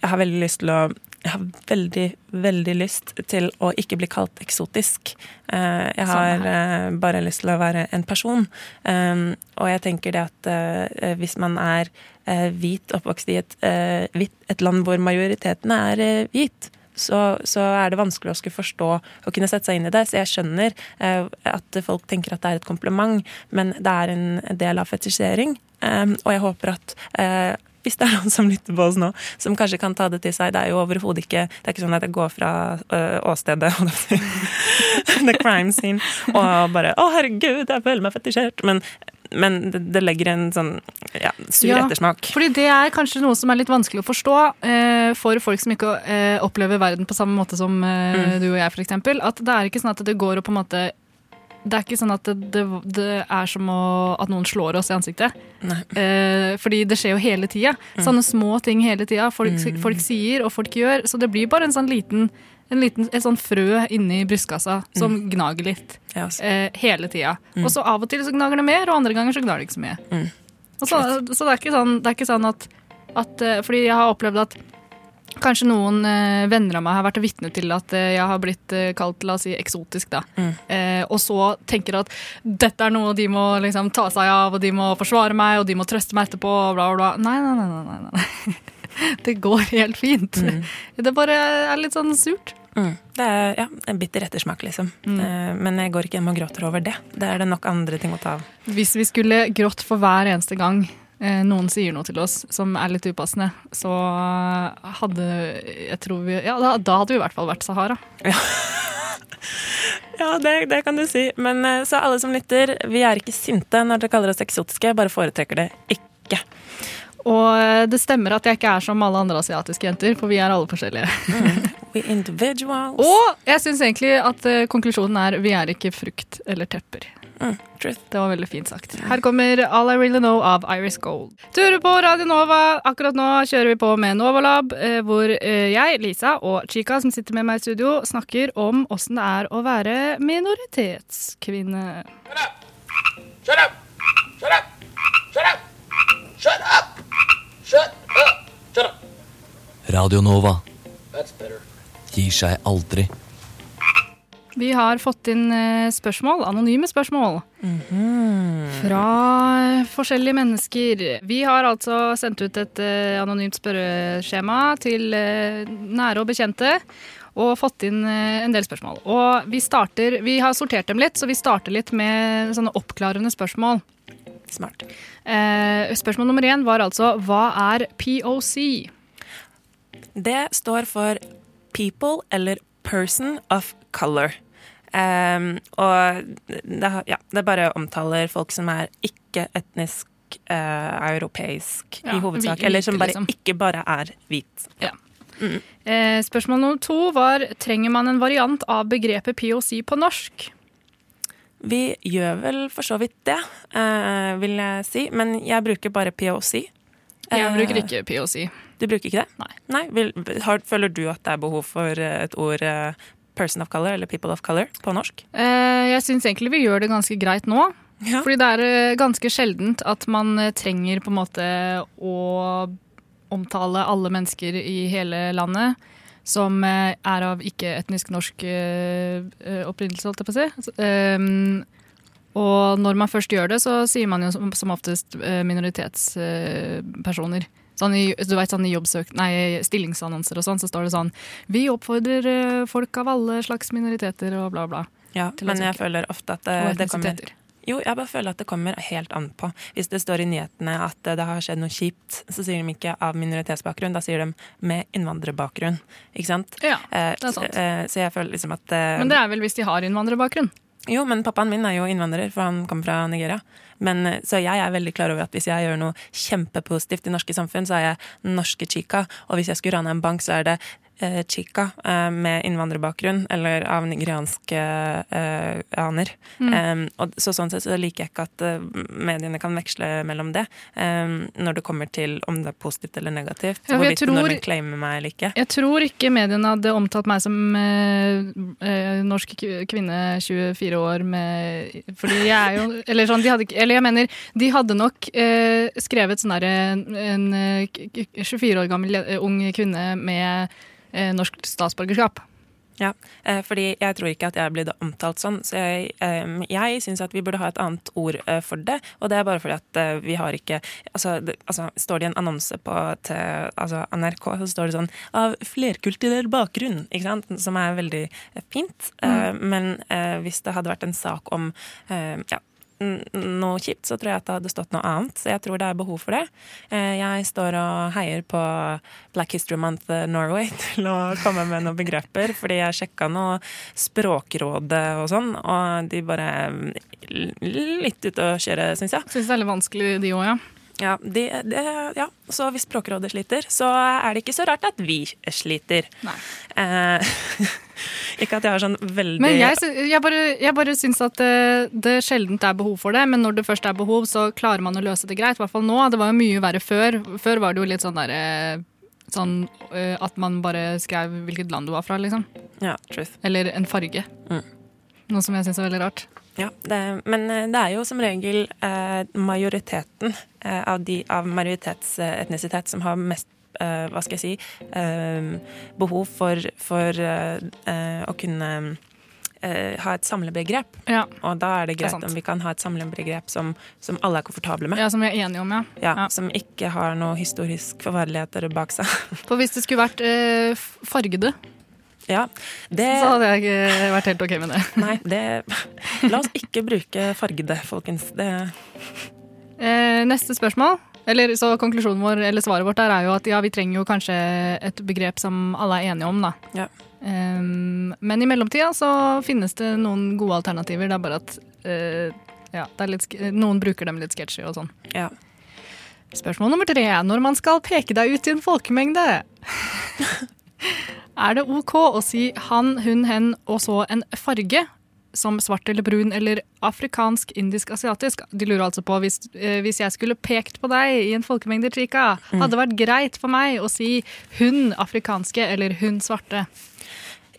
Jeg har veldig lyst til å jeg har veldig, veldig lyst til å ikke bli kalt eksotisk. Eh, Jeg har eh, bare lyst til å være en person. Um, Og jeg tenker det at hvis man er hvit, oppvokst i et, et land hvor majoriteten er hvit, så, så er det vanskelig å skulle forstå og kunne sette seg inn i det. Så jeg skjønner eh, at folk tenker at det er et kompliment, men det er en del av fetisjering. Eh, og jeg håper at eh, hvis det er noen som lytter på oss nå, som kanskje kan ta det til seg Det er jo overhodet ikke Det er ikke sånn at jeg går fra øh, åstedet The crime scene og bare Å, herregud, jeg føler meg fetisjert. Men, men det, det legger en sånn ja, sur Ja, ettersmak. Fordi det er kanskje noe som er litt vanskelig å forstå eh, for folk som ikke eh, opplever verden på samme måte som eh, Mm. du og jeg, f.eks. At det er ikke sånn at det går og på en måte det er ikke sånn at det, det, det er som å, at noen slår oss i ansiktet. Eh, fordi det skjer jo hele tida. Mm. Sånne små ting hele tida. Folk, Mm. folk sier og folk gjør. Så det blir bare en sånn liten, en liten et sånn frø inni brystkassa som gnager litt. Ja, altså. Eh, hele tida. Mm. Og så av og til så gnager det mer, og andre ganger så gnager det ikke så mye. Mm. Så, så det er ikke sånn, det er ikke sånn at, at eh, Fordi jeg har opplevd at Kanskje noen eh, venner av meg har vært vitne til at eh, jeg har blitt eh, kalt la oss si, eksotisk. da. Mm. Eh, og så tenker at dette er noe de må liksom, ta seg av, og de må forsvare meg, og de må trøste meg etterpå. og bla, bla, bla. Nei, nei. nei, nei, nei. Det går helt fint. Mm. Det bare er litt sånn surt. Mm. Det er ja, en bitter ettersmak, liksom. Mm. Eh, men jeg går ikke hjem og gråter over det. Det er det nok andre ting å ta av. Hvis vi skulle grått for hver eneste gang eh, noen sier noe til oss som er litt upassende, så hadde jeg tror vi, ja, da, da hadde vi i hvert fall vært Sahara. Ja, det, det kan du si. Men eh, så alle som lytter, vi er ikke sinte når dere kaller oss eksotiske, bare foretrekker det ikke. Og eh, det stemmer at jeg ikke er som alle andre asiatiske jenter, for vi er alle forskjellige. Mm. individuals. Og jeg syns egentlig at uh, konklusjonen er vi er ikke frukt eller tepper. Det var veldig fint sagt. Her kommer All I Really Know av Iris Gold. Du hører på Radio Nova. Akkurat nå kjører vi på med Novalab, eh, hvor jeg, Lisa og Chica, som sitter med meg i studio, snakker om åssen det er å være minoritetskvinne. Shut up! Shut up! Shut up! Shut up! Shut up! Shut up! Radio Nova gir seg aldri. Vi har fått inn eh, spørsmål, anonyme spørsmål. Fra forskjellige mennesker. Vi har altså sendt ut et eh, anonymt spørreskjema til eh, nære og bekjente. Og fått inn en del spørsmål. Og vi, starter, vi har sortert dem litt, så vi starter litt med sånne oppklarende spørsmål. Smart. Eh, spørsmål nummer én var altså hva er POC? Det står for People eller Person of Color. Um, og det, ja, det bare omtaler folk som er ikke etnisk uh, europeisk Ja, i hovedsak. Eller som bare liksom. ikke bare er hvit. Ja. Eh, spørsmål nummer to var trenger man en variant av begrepet POC på norsk? Vi gjør vel for så vidt det, eh, vil jeg si. Men jeg bruker bare POC. Jeg Eh, bruker ikke POC. Du bruker ikke det? Nei. vil, har, føler du at det er behov for eh, et ord eh, person of color eller people of color på norsk? Eh, jeg syns egentlig vi gjør det ganske greit nå. Fordi det er eh, ganske sjeldent at man eh, trenger på en måte å omtale alle mennesker i hele landet som eh, er av ikke-etnisk norsk eh, eh, opprinnelse, holdt jeg på å si. Altså, ehm, og når man først gjør det, så sier man jo som, oftest minoritetspersoner. Sånn i, du vet, sånn i jobbsøk, nei, stillingsannonser og sånn, så står det sånn Vi oppfordrer folk av alle slags minoriteter og bla, bla. Ja, men jeg føler ofte at det, det kommer. Jo, jeg bare føler at det kommer helt an på. Hvis det står i nyhetene at det har skjedd noe kjipt, så sier de ikke av minoritetsbakgrunn, da sier de med innvandrerbakgrunn. Ikke sant? Ja, Eh, det er sant. eh, Så jeg føler liksom at eh, Men det er vel hvis de har innvandrerbakgrunn? Jo, men pappaen min er jo innvandrer, for han kommer fra Nigeria. Men, så jeg er veldig klar over at hvis jeg gjør noe kjempepositivt i norske samfunn, så er jeg norske chica. Og hvis jeg skulle rane en bank, så er det eh, chica eh, med innvandrerbakgrunn, eller av nigerianske eh, aner. Mm. Og så sånn sett så liker jeg ikke at eh, mediene kan veksle mellom det, når det kommer til om det er positivt eller negativt. Ja, hvorvidt tror, når de claimer meg eller ikke. Jeg tror ikke mediene hadde omtalt meg som eh, eh, norsk kvinne 24 år med Fordi jeg er jo Eller sånn, de hadde ikke Eller jeg mener, de hadde nok eh, skrevet sånn derre en eh, k- k- 24 år gammel ung kvinne med norsk statsborgerskap. Ja, eh, fordi jeg tror ikke at jeg blir omtalt sånn. Så jeg, eh, jeg syns at vi burde ha et annet ord eh, for det. Og det er bare fordi at eh, vi har ikke Altså, det, altså står det i en annonse på til, altså NRK, så står det sånn 'av flerkulturell bakgrunn', ikke sant? Som er veldig eh, fint. Eh, men eh, hvis det hadde vært en sak om eh, ja, noe kjipt, så tror jeg at det hadde stått noe annet. Så jeg tror det er behov for det. Eh, Jeg står og heier på Black History Month eh, Norway til å komme med noen begreper, fordi jeg sjekka noe Språkrådet og sånn, og de bare litt ute å kjøre, syns jeg. Syns det er litt vanskelig, de òg, ja. Ja, de, de, ja, så hvis Språkrådet sliter, så er det ikke så rart at vi sliter. Eh, ikke at jeg har sånn veldig Men jeg, jeg bare, jeg bare syns at det, det sjeldent er behov for det, men når det først er behov, så klarer man å løse det greit. I hvert fall nå. Det var jo mye verre før. Før var det jo litt sånn derre Sånn eh, at man bare skrev hvilket land du var fra, liksom. Ja, truth. Eller en farge. Mm. Noe som jeg syns er veldig rart. Ja, det, men eh, det er jo som regel eh, majoriteten eh, av de av majoritetsetnisitet som har mest eh, hva skal jeg si eh, behov for, for å kunne ha et samlebegrep. Ja. Og da er det Det er greit om vi kan ha et samlebegrep som, som alle er komfortable med. Ja, Som vi er enige om, ja. Ja, Som ikke har noe historisk forferdeligheter bak seg. For hvis det skulle vært fargede, Ja, det så hadde jeg ikke vært helt ok med det. Nei, det La oss ikke bruke fargede, folkens. Det Eh, neste spørsmål. Eller så Konklusjonen vår, eller svaret vårt der er jo at ja, vi trenger jo kanskje et begrep som alle er enige om. da. Ja. Um, men i mellomtida så finnes det noen gode alternativer. Det er bare at uh, ja, det er litt, noen bruker dem litt sketchy og sånn. Ja. Spørsmål nummer tre. Når man skal peke deg ut i en folkemengde, er det OK å si han, hun, hen og så en farge? som svart eller brun eller afrikansk, indisk, asiatisk. De lurer altså på hvis, eh, hvis jeg skulle pekt på deg i en folkemengde, Trika, Mm. hadde det vært greit for meg å si hun afrikanske eller hun svarte?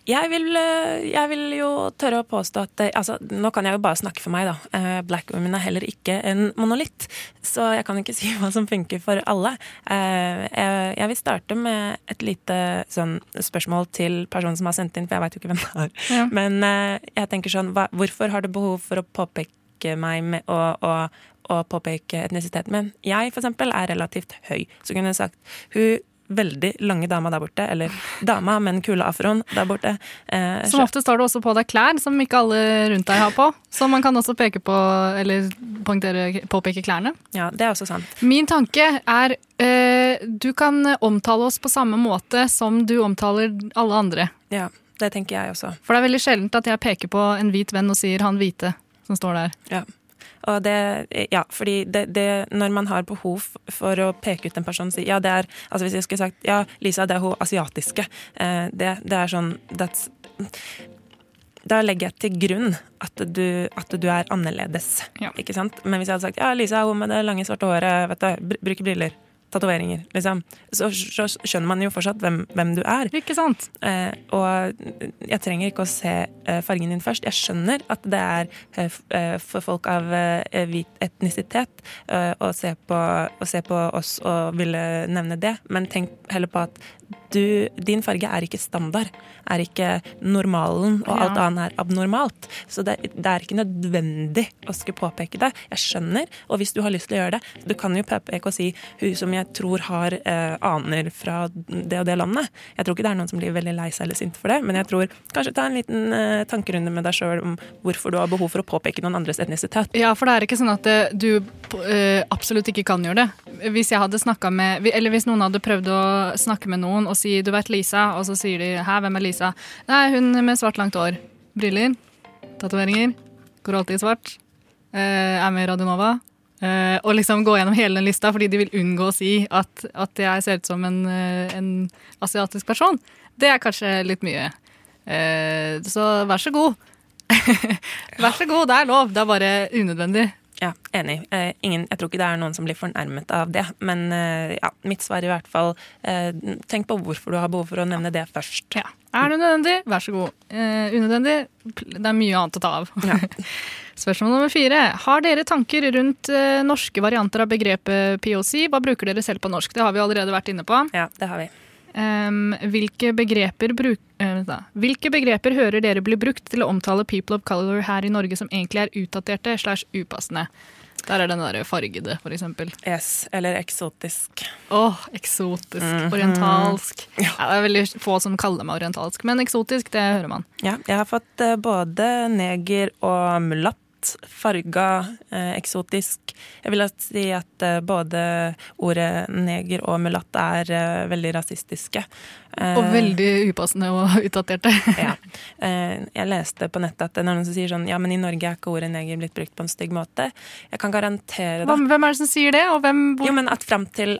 Jeg vil, eh, jeg vil jo tørre å påstå at eh, altså, Nå kan jeg jo bare snakke for meg, da. Eh, Black women er heller ikke en monolitt, så jeg kan ikke si hva som funker for alle. Jeg vil starte med et lite sånn spørsmål til personen som har sendt inn, for jeg veit jo ikke hvem det er. Ja. Men jeg tenker sånn, hva, hvorfor har du behov for å påpeke meg med å, å, å påpeke etnisiteten min? Jeg for eksempel er relativt høy, så kunne jeg sagt hun veldig lange dama der borte, eller dama med den kule afroen der borte. Eh, Som ofte står det også på deg klær som ikke alle rundt deg har på. Så man kan også peke på, eller påpeke klærne. Ja, det er også sant. Min tanke er eh, du kan omtale oss på samme måte som du omtaler alle andre. Ja, det tenker jeg også. For det er veldig sjeldent at jeg peker på en hvit venn og sier 'han hvite' som står der. Ja. Og det, ja, fordi det, det, når man har behov for å peke ut en person og si ja, det er altså Hvis jeg skulle sagt ja, Lisa, det er hun asiatiske. Eh, det, det er sånn that's, Da legger jeg til grunn at du, at du er annerledes. Ikke sant? Men hvis jeg hadde sagt ja, Lisa er hun med det lange, svarte håret, vet du, br bruker briller, tatoveringer, liksom, så, så skjønner man jo fortsatt hvem, hvem du er. Ikke sant? Eh, og jeg trenger ikke å se eh, fargen din først. Jeg skjønner at det er eh, eh, for folk av eh, hvit etnisitet eh, å, se på, å se på oss og ville nevne det, men tenk heller på at du, din farge er ikke standard, er ikke normalen, og Ja. alt annet er abnormalt. Så det, det er ikke nødvendig å skulle påpeke det. Jeg skjønner, og hvis du har lyst til å gjøre det, du kan jo påpeke og si hun som jeg tror har eh, aner fra det og det landet. Jeg tror ikke det er noen som blir veldig lei seg eller sint for det, men jeg tror kanskje ta en liten eh, tankerunde med deg sjøl om hvorfor du har behov for å påpeke noen andres etnisitet. Ja, for det er ikke sånn at eh, du eh, absolutt ikke kan gjøre det. Hvis jeg hadde snakka med, eller hvis noen hadde prøvd å snakke med noen og si 'du vet Lisa', og så sier de 'hæ, hvem er Lisa'? Nei, hun med svart langt hår. Briller. Tatoveringer. Går alltid i svart. eh, er med i Radionova. eh, og liksom gå gjennom hele den lista fordi de vil unngå å si at, at jeg ser ut som en, eh, en asiatisk person. Det er kanskje litt mye. Eh, så vær så god. vær så god, det er lov. Det er bare unødvendig. Ja, enig. Eh, ingen, jeg tror ikke det er noen som blir fornærmet av det. Men eh, ja, mitt svar i hvert fall eh, tenk på hvorfor du har behov for å nevne det først. Ja. Er det nødvendig? Vær så god. Eh, unødvendig? Det er mye annet å ta av. Spørsmål nummer fire. Har dere tanker rundt norske varianter av begrepet POC? Hva bruker dere selv på norsk? Det har vi allerede vært inne på. Ja, det har vi. Em, hvilke, begreper bruk, uh, hvilke begreper hører dere bli brukt til å omtale people of color her i Norge som egentlig er utdaterte slash upassende? Der er den derre fargede, for eksempel. Yes, eller eksotisk. Åh, eksotisk. Mhm. Orientalsk. Ja, det er veldig få som kaller meg orientalsk, men eksotisk, det hører man. Ja, jeg har fått eh, både neger og mulatt. Farga, eh, eksotisk. Jeg vil si at eh, både ordet neger og mulatt er eh, veldig rasistiske. Eh, Og veldig upassende og utdaterte. ja. Eh, Jeg leste på nettet at det er noen som sier sånn Ja, men i Norge er ikke ordet neger blitt brukt på en stygg måte. Jeg kan garantere det. hvem er det som sier det? Og hvem Jo, men at fram til,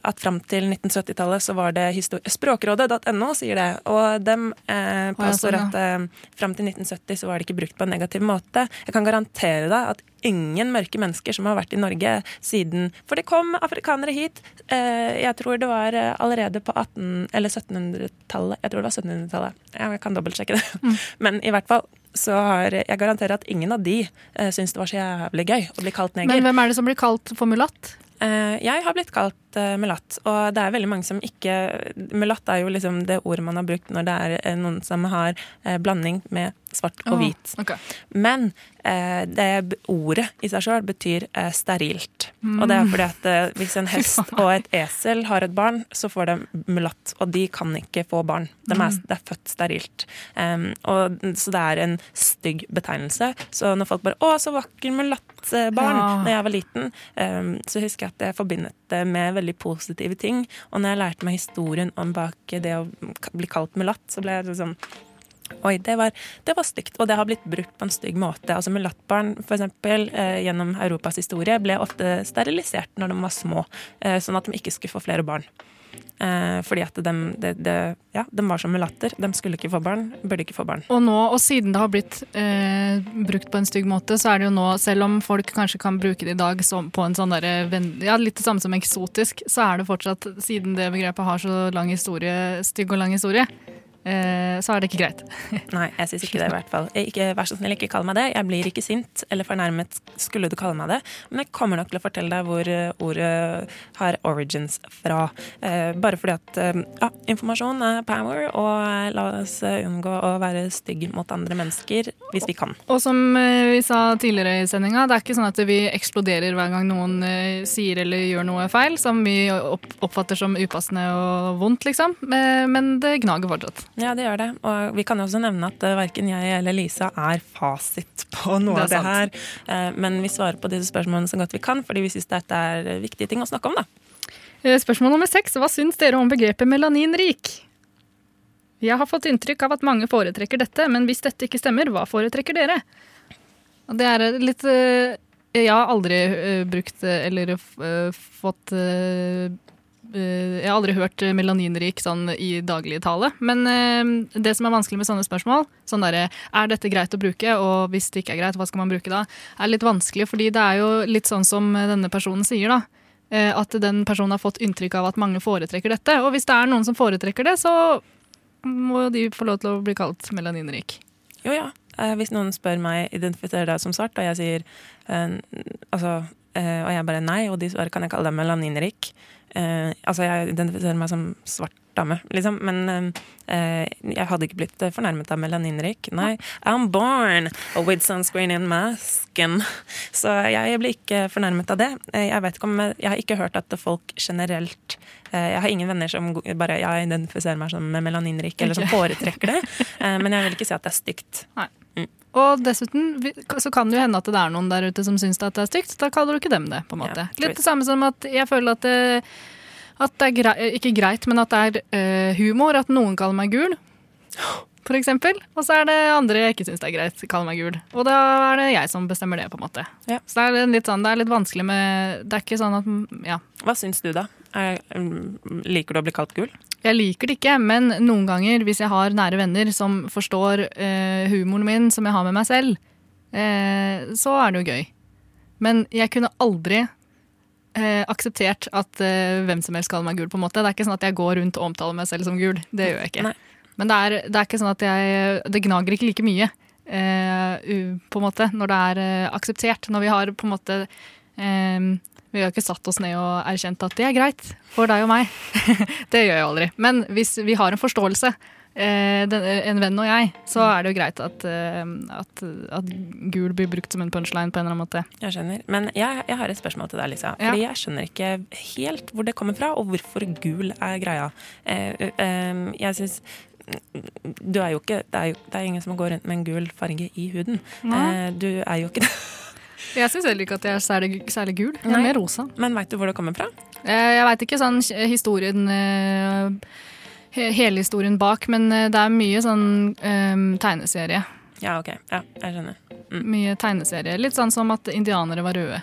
til 1970-tallet så var det Språkrådet.no sier det, og dem eh, påstår sånn, at eh, fram til 1970 så var det ikke brukt på en negativ måte. Jeg kan garantere deg at ingen mørke mennesker som har vært i Norge siden For det kom afrikanere hit. Eh, jeg tror det var eh, allerede på 1800- eller 1700-tallet. Jeg tror det var 1700-tallet. Jeg kan dobbeltsjekke det. Men i hvert fall så har jeg garanterer at ingen av de uh, syns det var så jævlig gøy å bli kalt neger. Men hvem er det som blir kalt for mulatt? Jeg har blitt kalt mulatt, og det er veldig mange som ikke Mulatt er jo liksom det ordet man har brukt når det er noen som har blanding med svart og Åh, hvit. okay. Men eh, det ordet i seg sjøl betyr eh, sterilt. Mm. Og det er fordi at eh, hvis en hest og et esel har et barn, så får de mulatt, og de kan ikke få barn. De er, Mm. det er født sterilt. Um, og, så det er en stygg betegnelse. Så når folk bare 'Å, så vakker mulattbarn' Ja. når jeg var liten, um, så husker jeg at jeg forbindet det med veldig positive ting. Og når jeg lærte meg historien om bak det å bli kalt mulatt, så ble jeg sånn Oi, det var, det var stygt, og det har blitt brukt på en stygg måte. Altså Mulattbarn eksempel, eh, gjennom Europas historie ble ofte sterilisert når de var små, eh, sånn at de ikke skulle få flere barn. Eh, fordi at de, de, de, ja, de var som mulatter. De skulle ikke få barn, burde ikke få barn. Og nå, og siden det har blitt eh, brukt på en stygg måte, så er det jo nå, selv om folk kanskje kan bruke det i dag som, på en sånn derre Ja, litt det samme som eksotisk, så er det fortsatt, siden det begrepet har så lang historie, stygg og lang historie, så er det ikke greit. Nei, jeg syns ikke det, i hvert fall. Ikke, vær så snill, ikke kall meg det. Jeg blir ikke sint eller fornærmet skulle du kalle meg det. Men jeg kommer nok til å fortelle deg hvor eh, ordet har origins fra. Eh, bare fordi at eh, ja, informasjon er power, og eh, la oss eh, unngå å være stygg mot andre mennesker hvis vi kan. Og som eh, vi sa tidligere i sendinga, det er ikke sånn at vi eksploderer hver gang noen eh, sier eller gjør noe feil, som vi oppfatter som upassende og vondt, liksom. Eh, Men det gnager fortsatt. Ja, det gjør det. Og vi kan jo også nevne at uh, verken jeg eller Lisa er fasit på noe Det av det her. Eh, men vi svarer på disse spørsmålene så godt vi kan, fordi vi syns dette er eh, viktige ting å snakke om, da. Eh, Spørsmål nummer seks. Hva syns dere om begrepet melaninrik? Jeg har fått inntrykk av at mange foretrekker dette, men hvis dette ikke stemmer, hva foretrekker dere? Det er eh, litt eh, Jeg har aldri eh, brukt eh, eller eh, fått eh, eh, Jeg har aldri hørt eh, melaninrik sånn i dagligtale. Men eh, det som er vanskelig med sånne spørsmål, sånn derre Er dette greit å bruke, og hvis det ikke er greit, hva skal man bruke da? er litt vanskelig, fordi det er jo litt sånn som denne personen sier, da eh, at den personen har fått inntrykk av at mange foretrekker dette. Og hvis det er noen som foretrekker det, så må de få lov til å bli kalt melaninrik. Jo ja. Eh, hvis noen spør meg identifiserer deg som svart, og jeg sier eh, altså, eh, Og jeg bare nei, og de svarer kan jeg kalle deg melaninrik. Eh, altså jeg identifiserer meg som svart dame, liksom. Men eh, jeg hadde ikke blitt fornærmet av melaninrik. Nei. I'm born with sunscreen and masken. Så jeg blir ikke fornærmet av det. Eh, Jeg vet ikke om Jeg har ikke hørt at folk generelt eh, Jeg har ingen venner som bare jeg identifiserer meg som melaninrik, eller som foretrekker det. Eh, Men jeg vil ikke si at det er stygt. Og dessuten så kan det jo hende at det er noen der ute som syns at det er stygt. Da kaller du ikke dem det. på en måte. Litt det samme som at jeg føler at det, at det er greit, ikke greit, men at det er uh, humor at noen kaller meg gul. Eksempel. Og så er det andre jeg ikke syns er greit kaller meg gul. Og da er det jeg som bestemmer det. på en måte. Så det er litt sånn, det er litt vanskelig med Det er ikke sånn at ja. Hva syns du, da? Er, mm, liker du å bli kalt gul? Jeg liker det ikke, men noen ganger hvis jeg har nære venner som forstår eh, humoren min som jeg har med meg selv, eh, så er det jo gøy. Men jeg kunne aldri eh, akseptert at eh, hvem som helst kaller meg gul. på en måte. Det er ikke sånn at jeg går rundt og omtaler meg selv som gul. Det gjør jeg ikke. Men det er, det er ikke sånn at jeg Det gnager ikke like mye, eh, på en måte, når det er eh, akseptert. Når vi har på en måte eh, Vi har ikke satt oss ned og erkjent at det er greit for deg og meg. det gjør jeg aldri. Men hvis vi har en forståelse, eh, den, en venn og jeg, så er det jo greit at, eh, at, at gul blir brukt som en punchline på en eller annen måte. Jeg skjønner. Men jeg, jeg har et spørsmål til deg, Lisa. Ja. Fordi jeg skjønner ikke helt hvor det kommer fra, og hvorfor gul er greia. Eh, eh, jeg synes du er jo ikke, det, er jo, det er ingen som går rundt med en gul farge i huden. Eh, du er jo ikke det. Jeg syns heller ikke at jeg er særlig, særlig gul. Jeg er Nei. mer rosa. Men veit du hvor det kommer fra? Eh, Jeg veit ikke sånn historien eh, he- Hele historien bak, men eh, det er mye sånn eh, tegneserie. Ja, ok. Ja, jeg skjønner. Mye tegneserie. Litt sånn som at indianere var røde.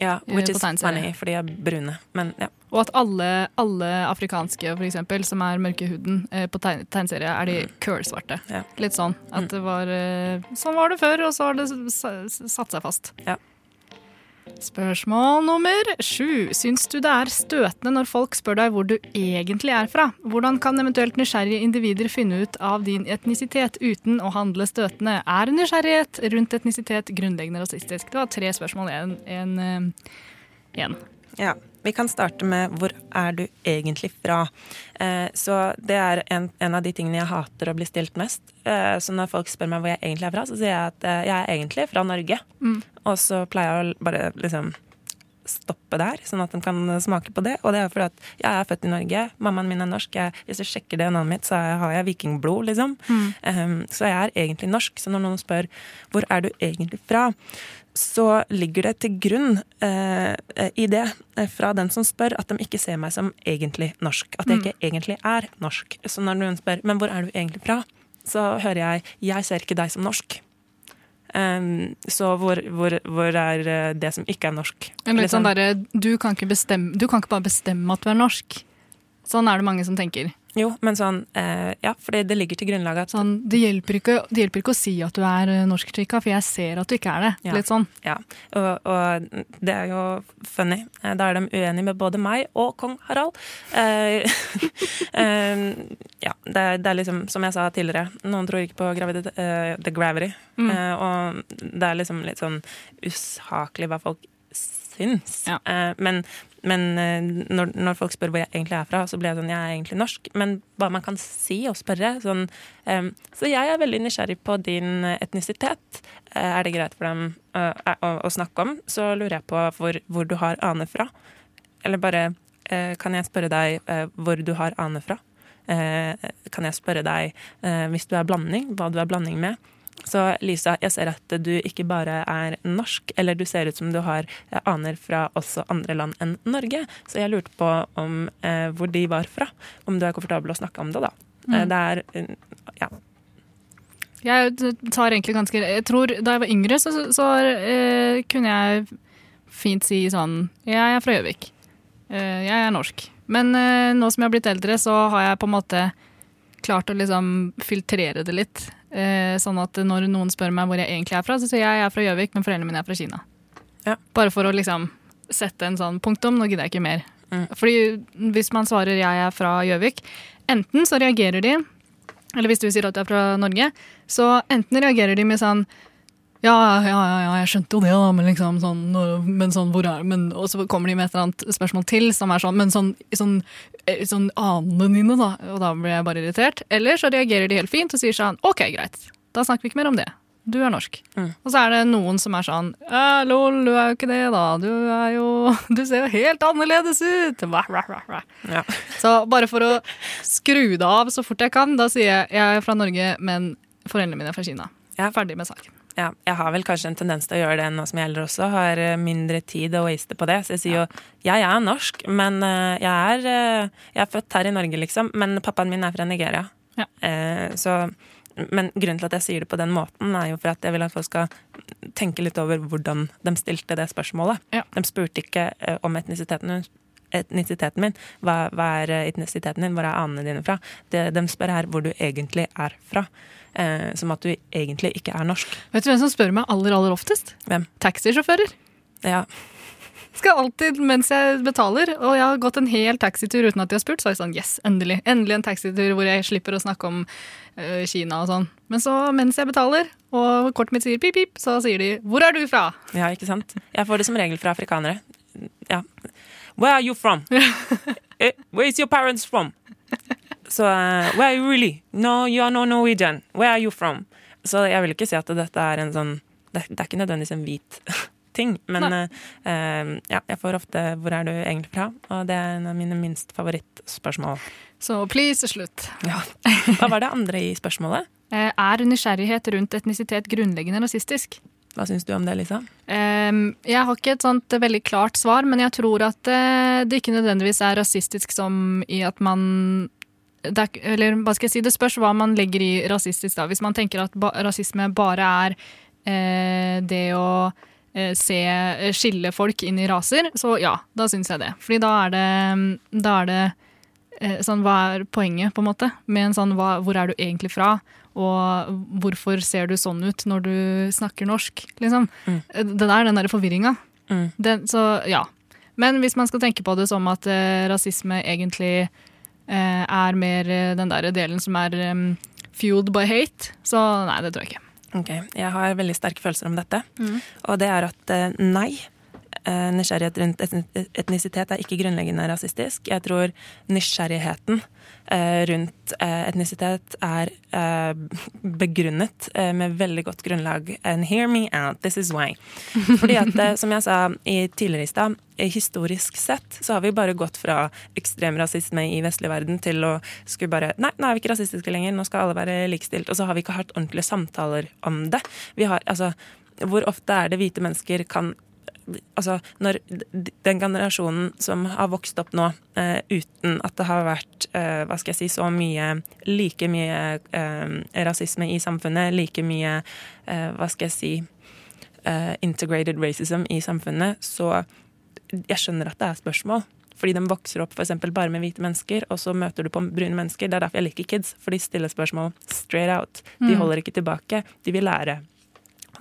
Ja, eh, which is funny, for de er brune. Men ja. Og at alle, alle afrikanske for eksempel, som er mørke i huden eh, på tegne- tegneserie, er de kølsvarte. Litt sånn. At det var eh, Sånn var det før, og så har det satt seg fast. Spørsmål nummer sju. Syns du det er støtende når folk spør deg hvor du egentlig er fra? Hvordan kan eventuelt nysgjerrige individer finne ut av din etnisitet uten å handle støtende? Er nysgjerrighet rundt etnisitet grunnleggende rasistisk? Det var tre spørsmål igjen. En, eh, en. Ja, Vi kan starte med 'hvor er du egentlig fra'? Eh, så Det er en, en av de tingene jeg hater å bli stilt mest. Eh, så når folk spør meg hvor jeg egentlig er fra, så sier jeg at eh, jeg er egentlig fra Norge. Mm. Og så pleier jeg å bare liksom stoppe der, sånn at de kan smake på det. Og det er fordi at jeg er født i Norge, mammaen min er norsk. Jeg, hvis jeg sjekker DNA-et mitt, så har jeg vikingblod, liksom. Mm. Um, så jeg er egentlig norsk. Så når noen spør hvor er du egentlig fra, så ligger det til grunn uh, i det eh, fra den som spør, at de ikke ser meg som egentlig norsk. At jeg Mm. ikke egentlig er norsk. Så når noen spør men hvor er du egentlig fra, så hører jeg jeg ser ikke deg som norsk. Um, så hvor, hvor, hvor er eh, det som ikke er norsk? Litt Liksom. sånn der, du, kan ikke bestemme- du kan ikke bare bestemme at du er norsk. Sånn er det mange som tenker. Jo, men sånn eh, Ja, for det ligger til grunnlaget at Sånn, det, hjelper ikke, det hjelper ikke å si at du er eh, norsk-trykka, for jeg ser at du ikke er det. Ja. Litt sånn. Ja, og, og det er jo funny. Eh, Da er de uenige med både meg og kong Harald. Eh, eh, ja, det det er liksom, som jeg sa tidligere, noen tror ikke på graviditet, uh, the gravity. Mm. Eh, og det er liksom litt sånn usaklig hva folk syns. Eh, men men eh, når, når folk spør hvor jeg egentlig er fra, så blir jeg sånn Jeg er egentlig norsk. Men hva man kan si og spørre sånn um, Så jeg er veldig nysgjerrig på din etnisitet. Eh, er det greit for dem uh, å, å snakke om? Så lurer jeg på hvor, hvor du har ane fra. Eller bare uh, Kan jeg spørre deg uh, hvor du har ane fra? Eh, kan jeg spørre deg, eh, hvis du er blanding, hva du er blanding med? Så Lisa, jeg ser at du ikke bare er norsk, eller du ser ut som du har eh, aner fra også andre land enn Norge. Så jeg lurte på om eh, hvor de var fra. Om du er komfortabel å snakke om det, da. Mm. Eh, det er eh, ja. Jeg tar egentlig ganske Jeg tror da jeg var yngre, så, så eh, kunne jeg fint si sånn Jeg er fra Gjøvik. Eh, jeg er norsk. Men nå som jeg har blitt eldre, så har jeg på en måte klart å liksom filtrere det litt. Eh, sånn at når noen spør meg hvor jeg egentlig er fra, så sier jeg jeg er fra Gjøvik, men foreldrene mine er fra Kina. Ja. Bare for å liksom sette en sånn punktum. Nå gidder jeg ikke mer. Mm. Fordi hvis man svarer jeg er fra Gjøvik, enten så reagerer de eller hvis du sier at du er fra Norge, så enten reagerer de med sånn ja, ja, ja, ja, jeg skjønte jo det, da, men liksom sånn, men sånn, hvor er men, Og så kommer de med et eller annet spørsmål til som er sånn, men sånn, sånn, eh, sånn anene dine, da. Og da blir jeg bare irritert. Eller så reagerer de helt fint og sier sånn, OK, greit, da snakker vi ikke mer om det. Du er norsk. Mm. Og så er det noen som er sånn «Ja, Lol, du er jo ikke det, da. Du er jo Du ser jo helt annerledes ut. Wah, wah, wah. Ja. Så bare for å skru det av så fort jeg kan, da sier jeg jeg er fra Norge, men foreldrene mine er fra Kina. Ferdig med saken. Ja, jeg har vel kanskje en tendens til å gjøre det nå som jeg eldre også. Har eh, mindre tid å waste på det. Så jeg sier jo ja, jeg er norsk, men eh, jeg er, eh, jeg er født her i Norge, liksom. Men pappaen min er fra Nigeria. Eh, så, men grunnen til at jeg sier det på den måten, er jo for at jeg vil at folk skal tenke litt over hvordan de stilte det spørsmålet. De spurte ikke om etnisiteten etnisiteten min. Hva, hva er etnisiteten din? Hvor er anene dine fra? Det de spør her hvor du egentlig er fra. Eh, som at du egentlig ikke er norsk. Vet du hvem som spør meg aller, aller oftest? Hvem? Taxisjåfører. Ja. Skal alltid, mens jeg betaler, og jeg har gått en hel taxitur uten at de har spurt, så er jeg sånn yes, endelig. Endelig en taxitur hvor jeg slipper å snakke om uh, Kina og sånn. Men så mens jeg betaler, og kortet mitt sier pip, pip, så sier de 'hvor er du fra'? Ja, ikke sant? Jeg får det som regel fra afrikanere. Ja. Where are you from? Eh, Where is your parents from? Så uh, where are you really? No, you are no Norwegian. Where are you from? Så jeg vil ikke si at dette er en sånn Det, det er ikke nødvendigvis en hvit ting, men eh, ja, jeg får ofte 'hvor er du egentlig fra?' Og det er en av mine minst favorittspørsmål. Så please, slutt. Ja. Hva var det andre i spørsmålet? Er nysgjerrighet rundt etnisitet grunnleggende rasistisk? Hva syns du om det, Lisa? Ehm, jeg har ikke et sånt veldig klart svar, men jeg tror at det ikke nødvendigvis er rasistisk som i at man det er, Eller hva skal jeg si, det spørs hva man legger i rasistisk. da. Hvis man tenker at ba, rasisme bare er eh, det å eh, se skille folk inn i raser, så ja, da syns jeg det. Fordi da er det, da er det eh, sånn, Hva er poenget, på en måte? Med en sånn hva, Hvor er du egentlig fra? Og hvorfor ser du sånn ut når du snakker norsk? Liksom. Mm. Det der, den derre forvirringa. Mm. Så ja. Men hvis man skal tenke på det som at eh, rasisme egentlig eh, er mer eh, den der delen som er fueled by hate, så nei, det tror jeg ikke. Ok, Jeg har veldig sterke følelser om dette. Og det er at eh, nei. eh, Nysgjerrighet rundt etnisitet er ikke grunnleggende rasistisk. Jeg tror nysgjerrigheten eh, rundt eh, etnisitet er eh, begrunnet eh, med veldig godt grunnlag. And hear me out, this is why. Fordi at, eh, som jeg sa i tidligere i stad, eh, historisk sett så har vi bare gått fra ekstrem rasisme i vestlig verden til å skulle bare Nei, nå er vi ikke rasistiske lenger, nå skal alle være likestilt. Og så har vi ikke hatt ordentlige samtaler om det. Vi har, altså, hvor ofte er det hvite mennesker kan Altså, når den generasjonen som har vokst opp nå eh, uten at det har vært eh, hva skal jeg si, så mye Like mye eh, rasisme i samfunnet, like mye eh, hva skal jeg si eh, integrated racism i samfunnet, så jeg skjønner at det er spørsmål. fordi de vokser opp for eksempel bare med hvite mennesker, og så møter du på brune mennesker. Det er derfor jeg liker kids, for de stiller spørsmål straight out. De Mm. holder ikke tilbake, de vil lære.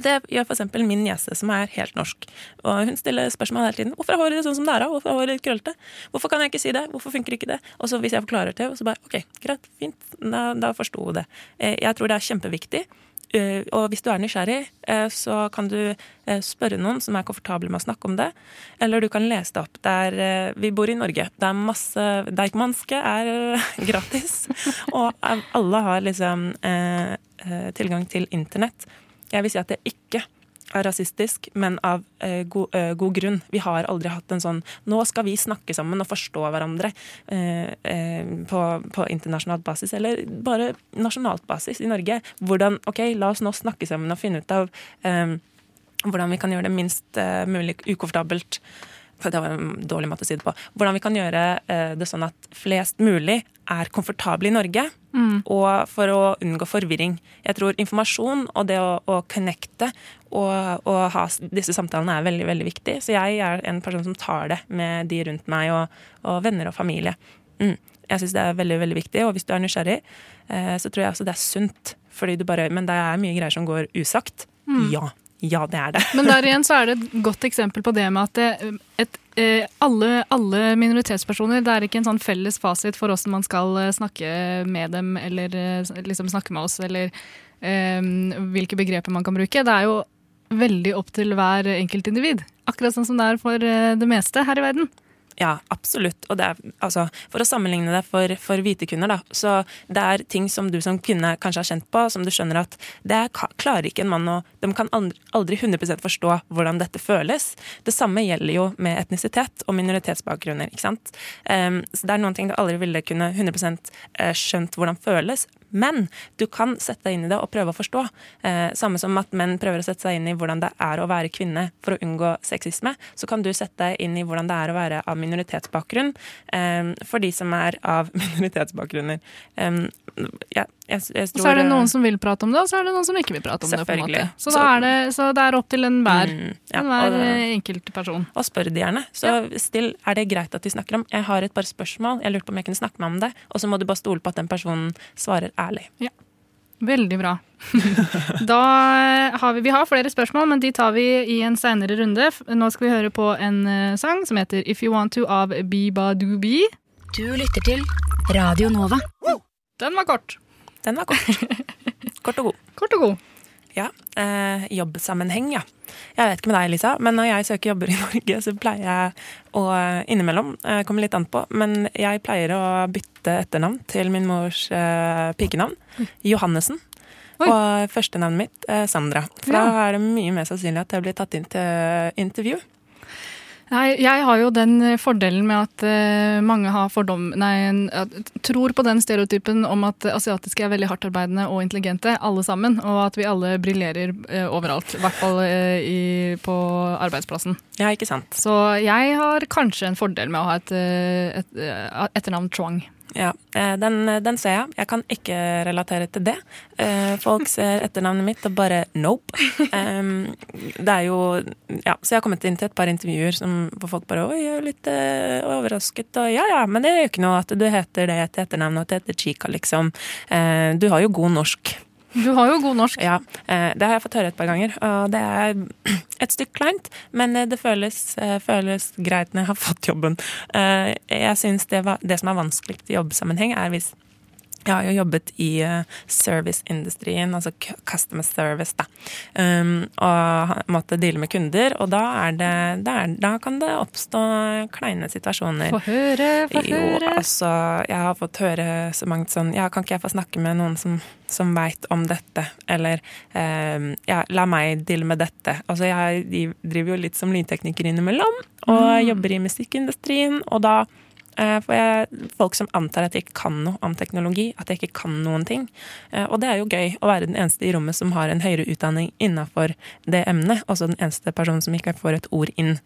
Det gjør eksempel min niese, som er helt norsk. Og hun stiller spørsmål hele tiden. 'Hvorfor er håret sånn som det er?' Hvorfor er håret ditt krøllete? Hvorfor kan jeg ikke si det? Hvorfor funker ikke det? Og så hvis jeg forklarer det, så bare OK, greit, fint. Da, da forsto hun det. Eh, Jeg tror det er kjempeviktig. Eh, Og hvis du er nysgjerrig, eh, så kan du spørre noen som er komfortable med å snakke om det. Eller du kan lese det opp. Der, vi bor i Norge. Det er masse Deichmanske er gratis. Og alle har liksom tilgang til internett. Jeg vil si at det ikke er rasistisk, men av eh, god, eh, god grunn. Vi har aldri hatt en sånn Nå skal vi snakke sammen og forstå hverandre eh, eh, på, på internasjonalt basis, eller bare nasjonalt basis i Norge. Hvordan OK, la oss nå snakke sammen og finne ut av eh, hvordan vi kan gjøre det minst eh, mulig ukomfortabelt. Det var en dårlig måte å si det på. Hvordan vi kan gjøre eh, det sånn at flest mulig er komfortable i Norge. Mm. Og for å unngå forvirring. Jeg tror informasjon og det å, å connecte og, og ha disse samtalene er veldig veldig viktig. Så jeg er en person som tar det med de rundt meg og, og venner og familie. Mm. Jeg syns det er veldig veldig viktig, og hvis du er nysgjerrig, eh, så tror jeg også det er sunt. Fordi du bare, men det er mye greier som går usagt. Mm. Ja. Ja, det er det. Men der igjen så er det et godt eksempel på det med at det, et, eh, alle, alle minoritetspersoner Det er ikke en sånn felles fasit for hvordan man skal eh, snakke med dem eller eh, liksom snakke med oss, eller um, hvilke begreper man kan bruke. Det er jo veldig opp til hver enkelt individ. Akkurat sånn som det er for eh, det meste her i verden. Ja, absolutt. Og det er, altså, for å sammenligne det for, for hvite kunder, da. Så det er ting som du som kvinne kanskje har kjent på, som du skjønner at det er, klarer ikke en mann å De kan aldri 100 forstå hvordan dette føles. Det samme gjelder jo med etnisitet og minoritetsbakgrunner, ikke sant. Um, så det er noen ting du aldri ville kunne 100 eh, skjønt hvordan føles. Men du kan sette deg inn i det og prøve å forstå. Eh, samme som at menn prøver å sette seg inn i hvordan det er å være kvinne for å unngå sexisme, så kan du sette deg inn i hvordan det er å være av minoritetsbakgrunn eh, for de som er av minoritetsbakgrunner. Um, ja, jeg, jeg Og så er det noen som vil prate om det, og så er det noen som ikke vil prate om det. på en måte. Så, er det, så det er opp til enhver Mm, ja, det- eh, enkelt person. Og spør de gjerne. Så still, er det greit at vi snakker om Jeg har et par spørsmål, jeg lurte på om jeg kunne snakke med om det. Og så må du bare stole på at den personen svarer ærlig. Veldig bra. Da eh, har vi, vi har flere spørsmål, men de tar vi i en seinere runde. Nå skal vi høre på en eh, sang som heter If You Want To av Biba Doobie. Du lytter til Radio Nova. Den var kort. Den var kort. Kort og god. Kort og god. Ja. Eh, jobbsammenheng, ja. Jeg vet ikke med deg, Lisa, men når jeg søker jobber i Norge, så pleier jeg å innimellom eh, Kommer litt an på, men jeg pleier å bytte etternavn til min mors eh, pikenavn. Johannessen. Og førstenavnet mitt eh, Sandra. For da er det mye mer sannsynlig at jeg blir tatt inn til intervju. Nei, jeg har jo den eh, fordelen med at uh, mange har fordom... Nei, tror på den stereotypen om at asiatiske er veldig hardtarbeidende og intelligente, alle sammen. Og at vi alle briljerer uh, overalt. I hvert fall uh, i, på arbeidsplassen. Ja, ikke sant. Så jeg har kanskje en fordel med å ha et, et, etternavn Chwang. Ja, eh, den, den ser jeg. Jeg kan ikke relatere til det. Eh, Folk ser etternavnet mitt og bare nope. Det er jo Ja, så jeg har kommet inn til et par intervjuer som, hvor folk bare Oi, jeg er litt eh, overrasket. Og ja ja, men det gjør ikke noe at du heter det til etternavn og at du heter Chica, liksom. Du har jo god norsk. Du har jo god norsk. Ja, eh, det har jeg fått høre et par ganger. Og det er et stykke kleint, men eh, det føles, eh, føles greit når jeg har fått jobben. Jeg syns det, det som er vanskelig i jobbsammenheng, er hvis jeg har jo jobbet i eh, serviceindustrien, altså customer service, da. Um, og måtte deale med kunder, og da, det, da, er, da kan det oppstå kleine situasjoner. Få høre, få høre. Jo, altså, jeg har fått høre så mangt sånn Ja, kan ikke jeg få snakke med noen som, som veit om dette? Eller um, ja, la meg deale med dette. Altså, jeg driver jo litt som lydtekniker innimellom, og Mm. jobber i musikkindustrien, og da eh, får jeg folk som antar at jeg ikke kan noe om teknologi, at jeg ikke kan noen ting. Eh, og det er jo gøy å være den eneste i rommet som har en høyere utdanning innafor det emnet, også den eneste personen som ikke får et ord inn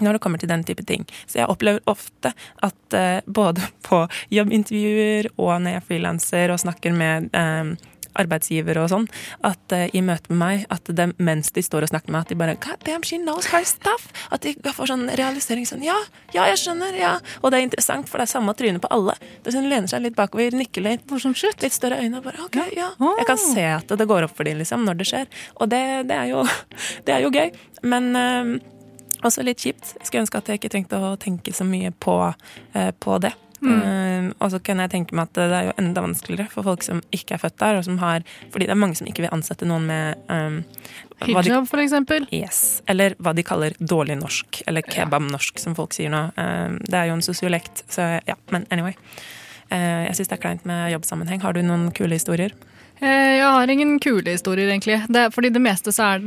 når det kommer til den type ting. Så jeg opplever ofte at eh, både på jobbintervjuer og når jeg frilanser og snakker med eh, arbeidsgiver og sånn, at uh, i møte med meg, at de, mens de står og snakker med meg, at de bare God damn, she knows her stuff! At de får sånn realisering sånn Ja, ja, jeg skjønner, ja. Og det er interessant, for det er samme trynet på alle. Det sånn, lener seg litt bakover, nikker litt. Litt større øyne. og Bare OK, ja. Jeg kan se at det går opp for dem, liksom, når det skjer. Og det, det, er, jo, det er jo gøy. Men uh, også litt kjipt. Jeg skulle ønske at jeg ikke trengte å tenke så mye på, uh, på det. Mm. Eh, og så kan jeg tenke meg at det er jo enda vanskeligere for folk som ikke er født der, og som har Fordi det er mange som ikke vil ansette noen med um, hva de- Hijab, for eksempel. Yes. Eller hva de kaller dårlig norsk, eller kebabnorsk, som folk sier nå. Um, det er jo en sosiolekt, så ja. Men anyway. Uh, jeg syns det er kleint med jobbsammenheng. Har du noen kule historier? Eh, Jeg har ingen kule historier, egentlig. Det, fordi det meste så er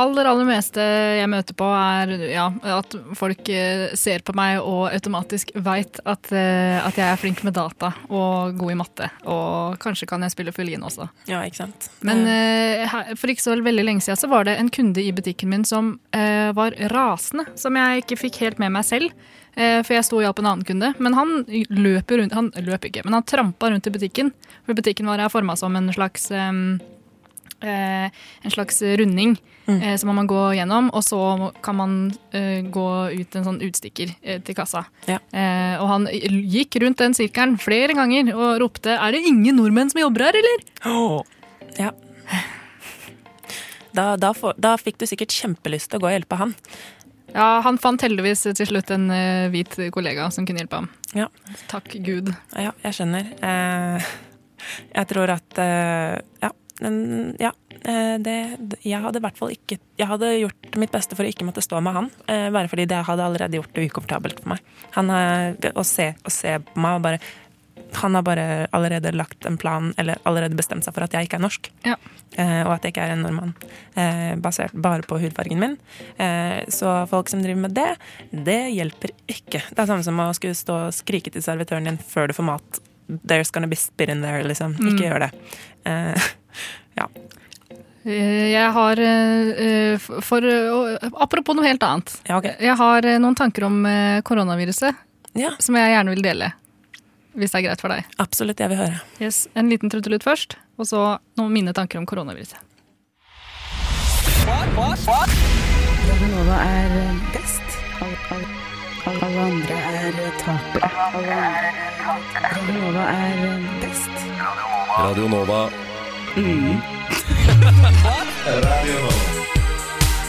aller, aller meste jeg møter på, er ja, at folk eh, ser på meg og automatisk veit at, eh, at jeg er flink med data og god i matte. Og kanskje kan jeg spille fiolin også. Ja, ikke sant? Men her- for ikke så veldig lenge siden så var det en kunde i butikken min som uh, var rasende, som jeg ikke fikk helt med meg selv. Eh, for jeg sto og hjalp en annen kunde. Men han løp rundt Han løp ikke, men han trampa rundt i butikken. For butikken vår er forma som en slags um, eh, En slags runding eh, som man må gå gjennom, og så kan man eh, gå ut en sånn utstikker til kassa. Eh, og han gikk rundt den sirkelen flere ganger og ropte 'Er det ingen nordmenn som jobber her, eller?' Ja. Da, da, da fikk du sikkert kjempelyst til å gå og hjelpe han. Ja, han fant heldigvis til slutt en uh, hvit kollega som kunne hjelpe ham. Ja. Takk Gud. Ja, jeg skjønner. Uh, jeg tror at uh, Ja. den- ja det, jeg hadde i hvert fall ikke Jeg hadde gjort mitt beste for å ikke måtte stå med han. bare fordi det hadde allerede gjort det ukomfortabelt for meg. Han, å, se, å se på meg og bare Han har bare allerede lagt en plan, eller allerede bestemt seg for at jeg ikke er norsk. Ja. Eh, og at jeg ikke er en nordmann. Eh, basert bare på hudfargen min. Eh, så folk som driver med det, det hjelper ikke. Det er samme som å skulle stå og skrike til servitøren din før du får mat. There's gonna be spit in there, liksom. Mm. Ikke gjør det. Eh, ja. Eh, Jeg har eh, for, for Apropos noe helt annet. Jeg har noen tanker om koronaviruset koronaviruset som jeg gjerne vil dele. Hvis det er greit for deg. Absolutt, jeg vil høre. Yes, En liten trudelutt først, og så noen mine tanker om koronaviruset. Radio Nova er best. Alle andre er tapere. Radio Nova er best. Radio Nova. Mm.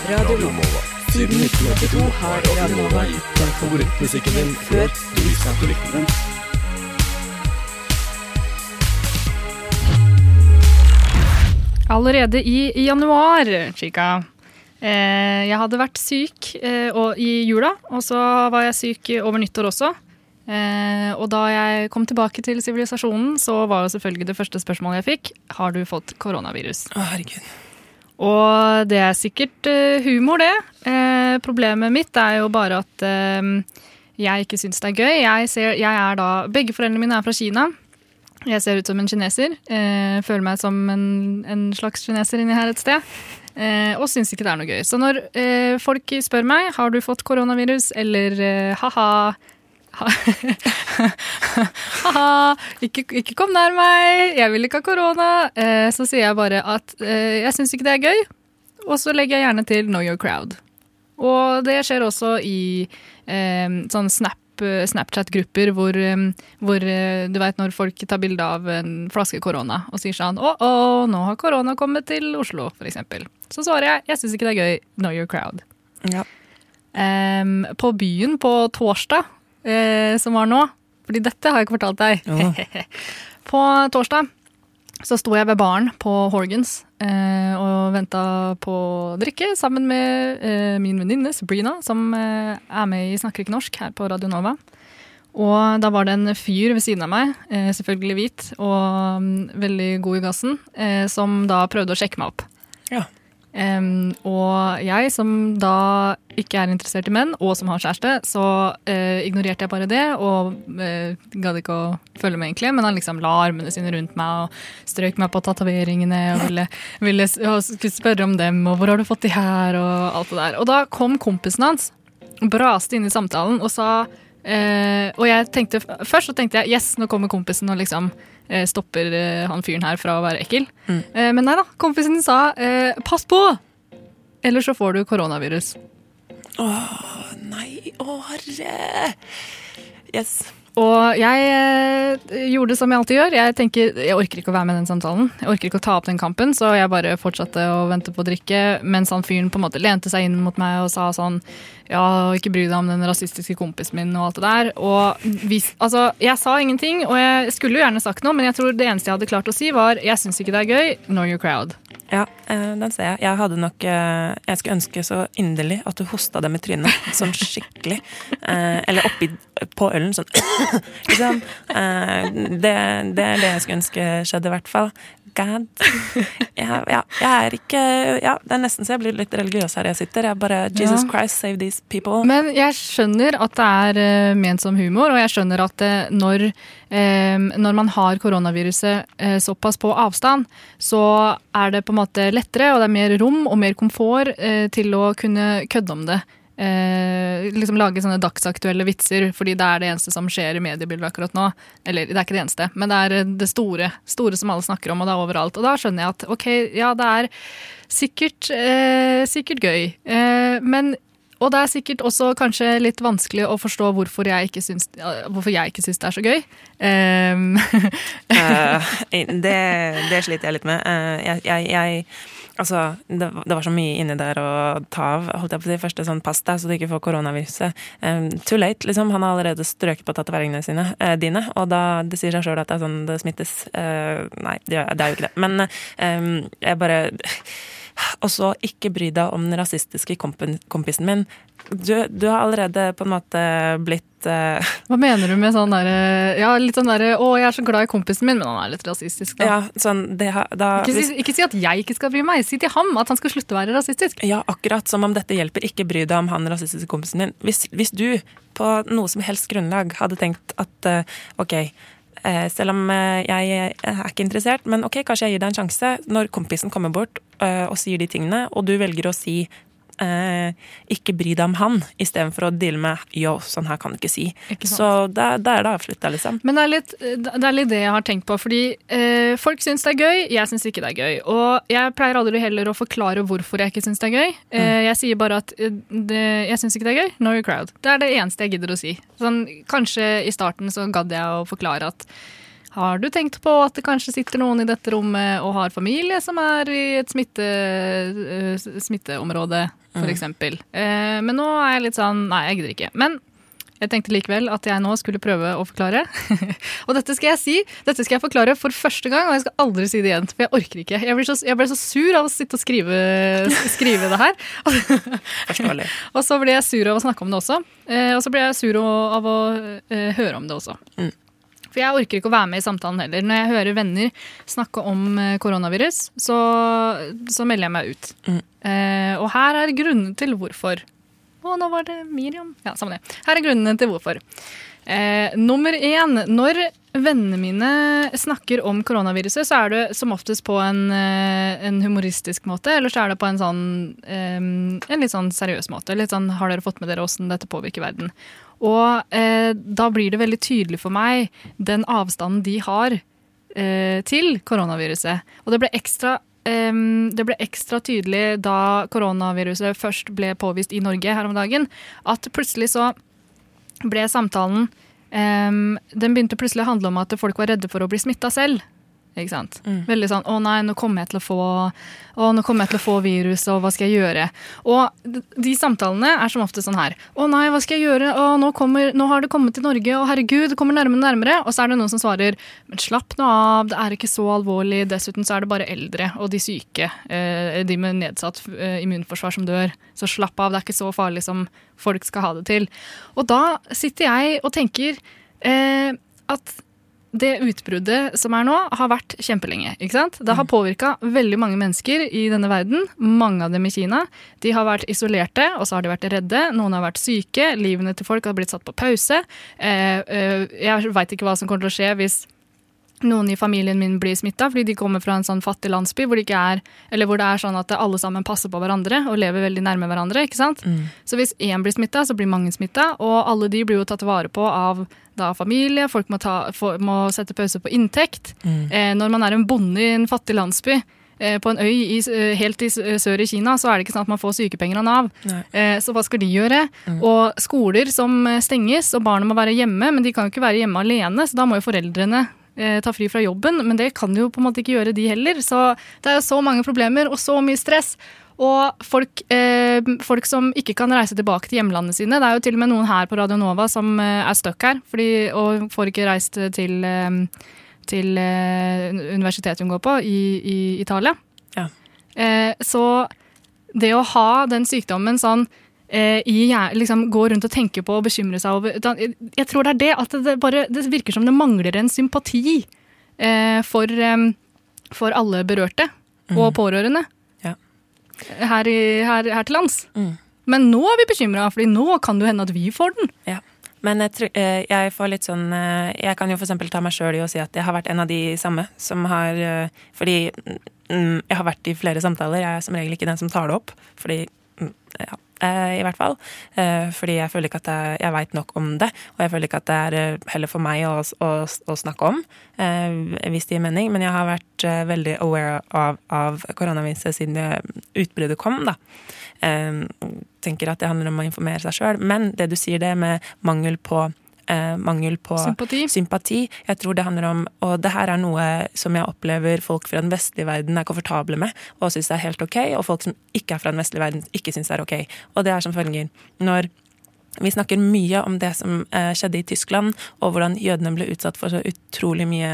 Radio Nova. Siden 1982 har Radio Nova gitt deg favorittmusikken din før du visste at du likte den. Allerede i januar, Chica. Eh, jeg hadde vært syk eh, og, i jula, og så var jeg syk over nyttår også. Eh, og da jeg kom tilbake til sivilisasjonen, så var jo selvfølgelig det første spørsmålet jeg fikk, har du fått koronavirus? Å, herregud. Og det er sikkert humor, det. Problemet mitt er jo bare at jeg ikke syns det er gøy. Jeg, ser, jeg er da, begge foreldrene mine er fra Kina. Jeg ser ut som en kineser. Eh, føler meg som en, en slags kineser inni her et sted. Eh, og syns ikke det er noe gøy. Så når eh, folk spør meg har du fått koronavirus, eller eh, ha-ha Ha-ha, ikke, ikke kom nær meg, jeg vil ikke ha korona. Eh, så sier jeg bare at eh, jeg syns ikke det er gøy. Og så legger jeg gjerne til know your crowd. Og det skjer også i eh, sånn Snap, Snapchat-grupper hvor, eh, hvor eh, du vet når folk tar bilde av en flaske korona og sier sånn Å, å, nå har korona kommet til Oslo, eksempel. Så svarer jeg jeg syns ikke det er gøy. Know your crowd. Ja. Um, på byen på torsdag, uh, som var nå Fordi dette har jeg ikke fortalt deg. på torsdag så sto jeg ved baren på Horgans eh, og venta på drikke sammen med eh, min venninne Sabrina, som eh, er med i Snakker ikke norsk her på Radio Nova. Og da var det en fyr ved siden av meg, eh, selvfølgelig hvit og um, veldig god i gassen, eh, som da prøvde å sjekke meg opp. Ja. Em, og jeg som da ikke er interessert i menn, og som har kjæreste, så uh, ignorerte jeg bare det og uh, gadd ikke å følge med, egentlig. Men han liksom la armene sine rundt meg og strøk meg på tatoveringene og ville, ville og spørre om dem og hvor har du fått de her og alt det der. Og da kom kompisen hans braste inn i samtalen og sa uh, og jeg tenkte, først så tenkte jeg yes, nå kommer kompisen og liksom stopper eh, han fyren her fra å være ekkel. Mm. Eh, men nei da, kompisen sa eh, pass på, ellers så får du koronavirus. Åh, nei, å herre. Yes. Og jeg eh, gjorde som jeg alltid gjør. Jeg tenker, jeg orker ikke å være med i den samtalen. Jeg orker ikke å ta opp den kampen, så jeg bare fortsatte å vente på å drikke. Mens han fyren på en måte lente seg inn mot meg og sa sånn Ja, ikke bry deg om den rasistiske kompisen min og alt det der. Og hvis, altså, jeg sa ingenting, og jeg skulle jo gjerne sagt noe, men jeg tror det eneste jeg hadde klart å si, var jeg syns ikke det er gøy, know your crowd. Ja, eh, den ser jeg. Jeg hadde nok eh, Jeg skulle ønske så inderlig at du hosta dem i trynet. Sånn skikkelig. Eh, eller oppi på ølen, sånn. liksom. Det, det er det jeg skulle ønske skjedde, i hvert fall. God. Ja, ja, jeg er ikke Ja, det er nesten så jeg blir litt religiøs her jeg sitter. Jeg bare Jesus Ja. Christ, save these people. Men jeg skjønner at det er eh, ment som humor, og jeg skjønner at eh, når, eh, når man har koronaviruset eh, såpass på avstand, så er det på en måte lettere, og det er mer rom og mer komfort eh, til å kunne kødde om det. Eh, liksom Lage sånne dagsaktuelle vitser, fordi det er det eneste som skjer i mediebildet akkurat nå. Eller det er ikke det eneste, men det er eh, det store, store som alle snakker om, og det er overalt. Og da skjønner jeg at ok, ja, det er sikkert, eh, sikkert gøy. Eh, men og det er sikkert også kanskje litt vanskelig å forstå hvorfor jeg ikke syns, jeg ikke syns det er så gøy. Ehm, uh, det, det sliter jeg litt med. Uh, jeg, jeg, jeg Altså, det, det var så mye inni der å ta av. Holdt jeg på å si Første sånn pass deg, så du ikke får koronaviruset. Um, too late, liksom. Han har allerede strøket på tatoveringene sine, eh, dine. Og da det sier seg sjøl at det er sånn det smittes. Uh, nei, det, det er jo ikke det. Men um, jeg bare Og så ikke bry deg om den rasistiske kompisen min. Du, du har allerede på en måte blitt uh... hva mener du med sånn derre Ja, litt sånn derre Å, jeg er så glad i kompisen min, men han er litt rasistisk, da. Ja, sånn det, da, Ikke, si, ikke si at jeg ikke skal bry meg, si til ham at han skal slutte å være rasistisk. Ja, akkurat som om dette hjelper. Ikke bry deg om han rasistiske kompisen din. Hvis, hvis du på noe som helst grunnlag hadde tenkt at uh, ok, selv om eh, jeg er ikke interessert, men ok, kanskje jeg gir deg en sjanse. Når kompisen kommer bort eh, og sier de tingene, og du velger å si eh, ikke bry deg om han, istedenfor å deale med yo, sånn her kan du ikke si. Ikke. Så da, da er det avslutta, liksom. Men det er, litt, det er litt det jeg har tenkt på. Fordi eh, folk syns det er gøy, jeg syns ikke det er gøy. Og jeg pleier aldri heller å forklare hvorfor jeg ikke syns det er gøy. Eh, jeg sier bare at eh, det, jeg syns ikke det er gøy. Know your crowd. Det er det eneste jeg gidder å si. Sånn, kanskje i starten så gadd jeg å forklare at har du tenkt på at det kanskje sitter noen i dette rommet og har familie som er i et smitte, eh, smitteområde, for Mm. Eh, men nå er jeg litt sånn Nei, jeg gidder ikke. Men jeg tenkte likevel at jeg nå skulle prøve å forklare. og dette skal jeg si, dette skal jeg forklare for første gang, og jeg skal aldri si det igjen. For jeg orker ikke. Jeg så, jeg ble så sur av å sitte og skrive, skrive det her. Forståelig. og så ble jeg sur av å snakke om det også. Eh, og så ble jeg sur av å eh, høre om det også. Mm. For jeg orker ikke å være med i samtalen heller. Når jeg hører venner snakke om eh, koronavirus, så, så melder jeg meg ut. Mm. Eh, og her er grunnen til hvorfor. Å, nå var det Miriam. Ja, samme det. Her er grunnene til hvorfor. Eh, nummer én. Når vennene mine snakker om koronaviruset, så er det som oftest på en, eh, en humoristisk måte, eller så er det på en sånn eh, en litt sånn seriøs måte. Litt sånn, har dere fått med dere åssen dette påvirker verden? Og eh, da blir det veldig tydelig for meg den avstanden de har eh, til koronaviruset. Og det ble ekstra em, det ble ekstra tydelig da koronaviruset først ble påvist i Norge her om dagen, at plutselig så ble samtalen em, Den begynte plutselig å handle om at folk var redde for å bli smitta selv. Ikke sant? Veldig sånn 'Å nei, nå kommer jeg til å få Å, nå kommer jeg til å få virus, og hva skal jeg gjøre?' Og de samtalene er som ofte sånn her 'Å nei, hva skal jeg gjøre? Å, nå, kommer, nå har det kommet til Norge, og herregud, det kommer nærmere og nærmere.' Og så er det noen som svarer 'Men slapp nå av, det er ikke så alvorlig. Dessuten så er det bare eldre og de syke, eh, de med nedsatt eh, immunforsvar som dør. Så slapp av, det er ikke så farlig som folk skal ha det til.' Og da sitter jeg og tenker eh, at det utbruddet som er nå, har vært kjempelenge. ikke sant? Det har påvirka veldig mange mennesker i denne verden. Mange av dem i Kina. De har vært isolerte, og så har de vært redde. Noen har vært syke. Livene til folk har blitt satt på pause. Eh, eh, jeg veit ikke hva som kommer til å skje hvis noen i familien min blir smitta fordi de kommer fra en sånn fattig landsby hvor, det er, eller hvor det er sånn at alle sammen passer på hverandre og lever veldig nærme hverandre. ikke sant? Mm. Så hvis én blir smitta, så blir mange smitta, og alle de blir jo tatt vare på av da familie. Folk må, ta, for, må sette pause på inntekt. Mm. Eh, når man er en bonde i en fattig landsby eh, på en øy i, eh, helt i sør i Kina, så er det ikke sånn at man får sykepenger av Nav. Eh, så hva skal de gjøre? Mm. Og skoler som eh, stenges, og barna må være hjemme, men de kan jo ikke være hjemme alene, så da må jo foreldrene eh, ta fri fra jobben, men det kan jo på en måte ikke gjøre de heller. Så det er jo så mange problemer og så mye stress. Og folk, eh, folk som ikke kan reise tilbake til hjemlandet sine. Det er jo til og med noen her på Radio Nova som eh, er stuck her, fordi, og får ikke reist til, eh, til eh, universitetet hun går på, i, i Italia. Ja. Eh, så det å ha den sykdommen sånn eh, i liksom gå rundt og tenke på og bekymre seg over Jeg, jeg tror det er det at det, bare, det virker som det mangler en sympati eh, for, eh, for alle berørte og Mm. pårørende. Her, i, her, her til lands. Mm. Men nå er vi bekymra, Fordi nå kan det hende at vi får den. Ja. Men jeg, tror- eh, jeg får litt sånn eh, Jeg kan jo eksempel ta meg sjøl i å si at jeg har vært en av de samme som har eh, Fordi mm, jeg har vært i flere samtaler. Jeg er som regel ikke den som tar det opp. Fordi mm, ja, i hvert fall. Eh, Fordi jeg føler ikke at jeg, jeg veit nok om det. Og jeg føler ikke at det er eh, heller for meg å, å, å snakke om, eh, hvis det gir mening. Men jeg har vært eh, veldig aware av, av koronaviruset siden det- utbruddet kom, da. Eh, tenker at det handler om å informere seg sjøl. Men det du sier det med mangel på eh, mangel på Sympati. sympati. Jeg tror det handler om Og det her er noe som jeg opplever folk fra den vestlige verden er komfortable med og syns er helt ok, og folk som ikke er fra den vestlige verden, ikke syns det er ok. Og det er som følger. Når vi snakker mye om det som eh, skjedde i Tyskland, og hvordan jødene ble utsatt for så utrolig mye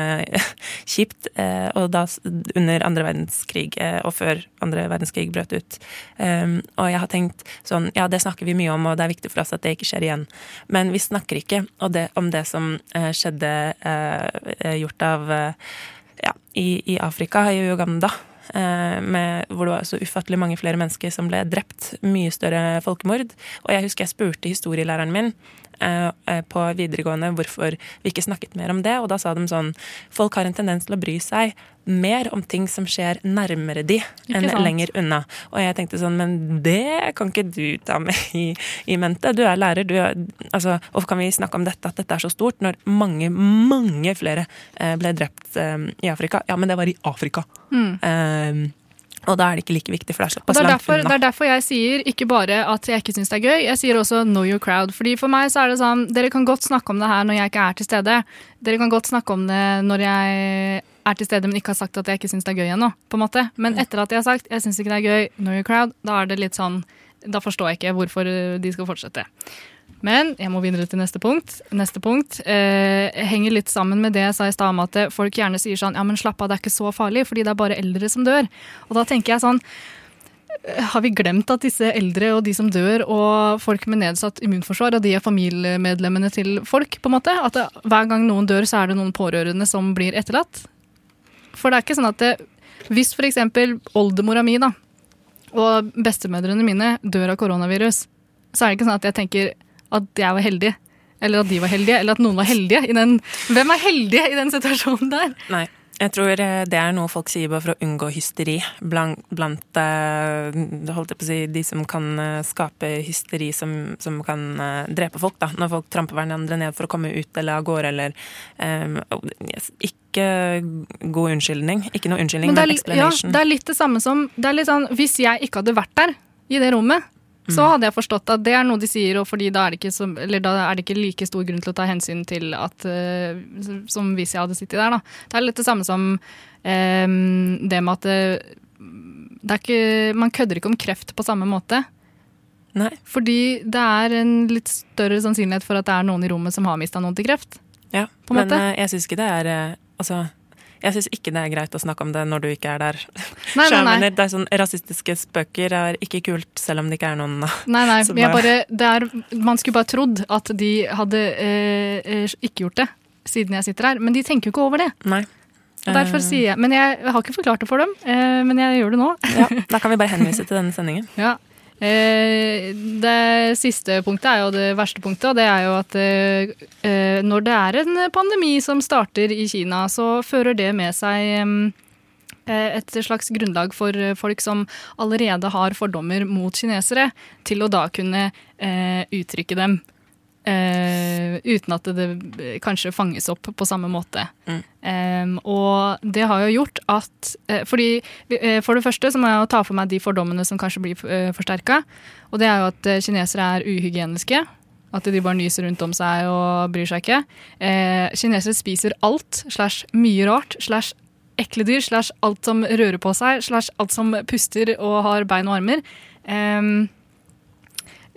kjipt, eh, og da under andre verdenskrig eh, og før andre verdenskrig brøt ut. Um, og jeg har tenkt sånn, ja det snakker vi mye om, og det er viktig for oss at det ikke skjer igjen. Men vi snakker ikke det, om det som eh, skjedde eh, gjort av eh, ja, i, i Afrika, i Uganda. Eh, Med, hvor det var så ufattelig mange flere mennesker som ble drept. Mye større folkemord. Og jeg husker jeg spurte historielæreren min eh, eh, på videregående hvorfor vi ikke snakket mer om det, og da sa de sånn Folk har en tendens til å bry seg mer om ting som skjer nærmere de enn lenger unna. Og jeg tenkte sånn, men det kan ikke du ta med i, i mente. Du er lærer, du er Altså, hvorfor kan vi snakke om dette, at dette er så stort, når mange, mange flere eh, ble drept eh, i Afrika? Ja, men det var i Afrika. Mm. Um, og da er det ikke like viktig, for det er såpass langt unna. det er derfor jeg sier ikke bare at jeg ikke syns det er gøy, jeg sier også know your crowd. Fordi For meg så er det sånn, dere kan godt snakke om det her når jeg ikke er til stede. Dere kan godt snakke om det når jeg er til stede, men ikke har sagt at jeg ikke syns det er gøy ennå. på en måte. Men etter at jeg har sagt jeg syns ikke det er gøy, know your crowd, da er det litt sånn Da forstår jeg ikke hvorfor de skal fortsette. Men jeg må videre til neste punkt. Neste punkt eh, henger litt sammen med det jeg sa i stad om at folk gjerne sier sånn ja, men slapp av, det er ikke så farlig, fordi det er bare eldre som dør. Og da tenker jeg sånn har vi glemt at disse eldre og de som dør, og folk med nedsatt immunforsvar, og de er familiemedlemmene til folk? på en måte? At hver gang noen dør, så er det noen pårørende som blir etterlatt? For det er ikke sånn at det, Hvis f.eks. oldemora mi da, og bestemødrene mine dør av koronavirus, så er det ikke sånn at jeg tenker at jeg var heldig. Eller at de var heldige, eller at noen var heldige. I den, hvem er heldige i den situasjonen der? Nei. Jeg tror eh, det er noe folk sier bare for å unngå hysteri blant, blant eh, si, de som kan eh, skape hysteri som, som kan drepe folk. da, Når folk tramper hverandre ned for å komme ut eller av gårde eller um, Ikke god unnskyldning. Ikke noe unnskyldning, Men det men, er, ja, det er litt det samme som det er litt sånn, Hvis jeg ikke hadde vært der, i det rommet, så Mm. hadde jeg forstått at det er noe de sier, og fordi da er det ikke, så, eller da er det ikke like stor grunn til å ta hensyn til at eh, Som hvis jeg hadde sittet der, da. Det er litt det samme som eh, det med at det, det er ikke, Man kødder ikke om kreft på samme måte. Nei. Fordi det er en litt større sannsynlighet for at det er noen i rommet som har mista noen til kreft. Ja, men måte. eh, jeg syns ikke det er eh, Altså, jeg syns ikke det er greit å snakke om det når du ikke er der. Nei, nei, nei. Det er sånn Rasistiske spøker er ikke kult, selv om det ikke er noen Nei, nei, er- bare, er, man skulle bare trodd at de hadde eh, eh, ikke gjort det, siden jeg sitter her. Men de tenker jo ikke over det. Nei. Derfor Eh. sier jeg, Men jeg har ikke forklart det for dem, eh, men jeg gjør det nå. Ja, da kan vi bare henvise til denne sendingen. Ja. Eh, det siste punktet er jo det verste punktet, og det er jo at eh, eh, når det er en pandemi som starter i Kina, så fører det med seg et slags grunnlag for folk som allerede har fordommer mot kinesere, til å da kunne uttrykke dem. Eh, uten at det, det kanskje fanges opp på samme måte. Mm. Um, og det har jo gjort at uh, fordi, uh, For det første så må jeg jo ta for meg de fordommene som kanskje blir uh, forsterka. Og det er jo at kinesere er uhygieniske. At de bare nyser rundt om seg og bryr seg ikke. Kinesere spiser alt slash mye rart slash ekle dyr slash alt som rører på seg slash alt som puster og har bein og armer. Um,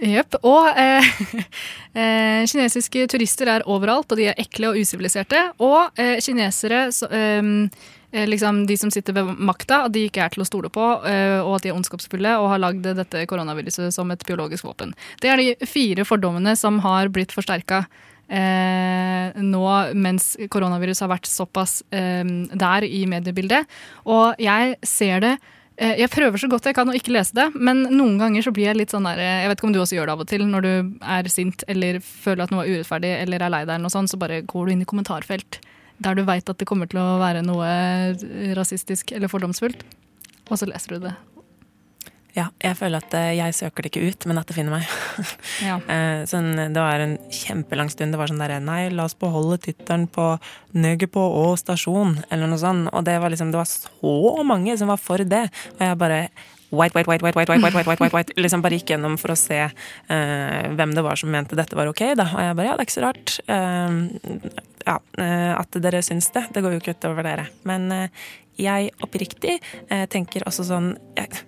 Jepp. Og eh, eh, kinesiske turister er overalt, og de er ekle og usiviliserte. Og eh, kinesere, så, ehm, eh, liksom de som sitter ved makta, at de ikke er til å stole på, eh, og at de er ondskapsfulle og har lagd dette koronaviruset som et biologisk våpen. Det er de fire fordommene som har blitt forsterka. Eh, nå mens koronavirus har vært såpass eh, der i mediebildet. Og jeg ser det eh, Jeg prøver så godt jeg kan å ikke lese det, men noen ganger så blir jeg litt sånn der eh, Jeg vet ikke om du også gjør det av og til når du er sint eller føler at noe er urettferdig eller er lei deg, eller noe sånt, så bare går du inn i kommentarfelt der du veit at det kommer til å være noe rasistisk eller fordomsfullt, og så leser du det. Ja, jeg føler at eh, jeg søker det ikke ut, men at det finner meg. Ja. Eh, sånn, det var en kjempelang stund. Det var sånn derre Nei, la oss beholde tittelen på Nøget på Å stasjon, eller noe sånt. Og det var liksom Det var så mange som var for det. Og jeg bare White, white, white, white, white, white, white, white, white, white. Liksom bare gikk gjennom for å se uh, hvem det var som mente dette var ok, da. Og jeg bare ja, det er ikke så rart. uh, ja, uh, at dere syns det. Det går jo ikke utover dere. Men eh, jeg oppriktig eh, tenker også sånn jeg,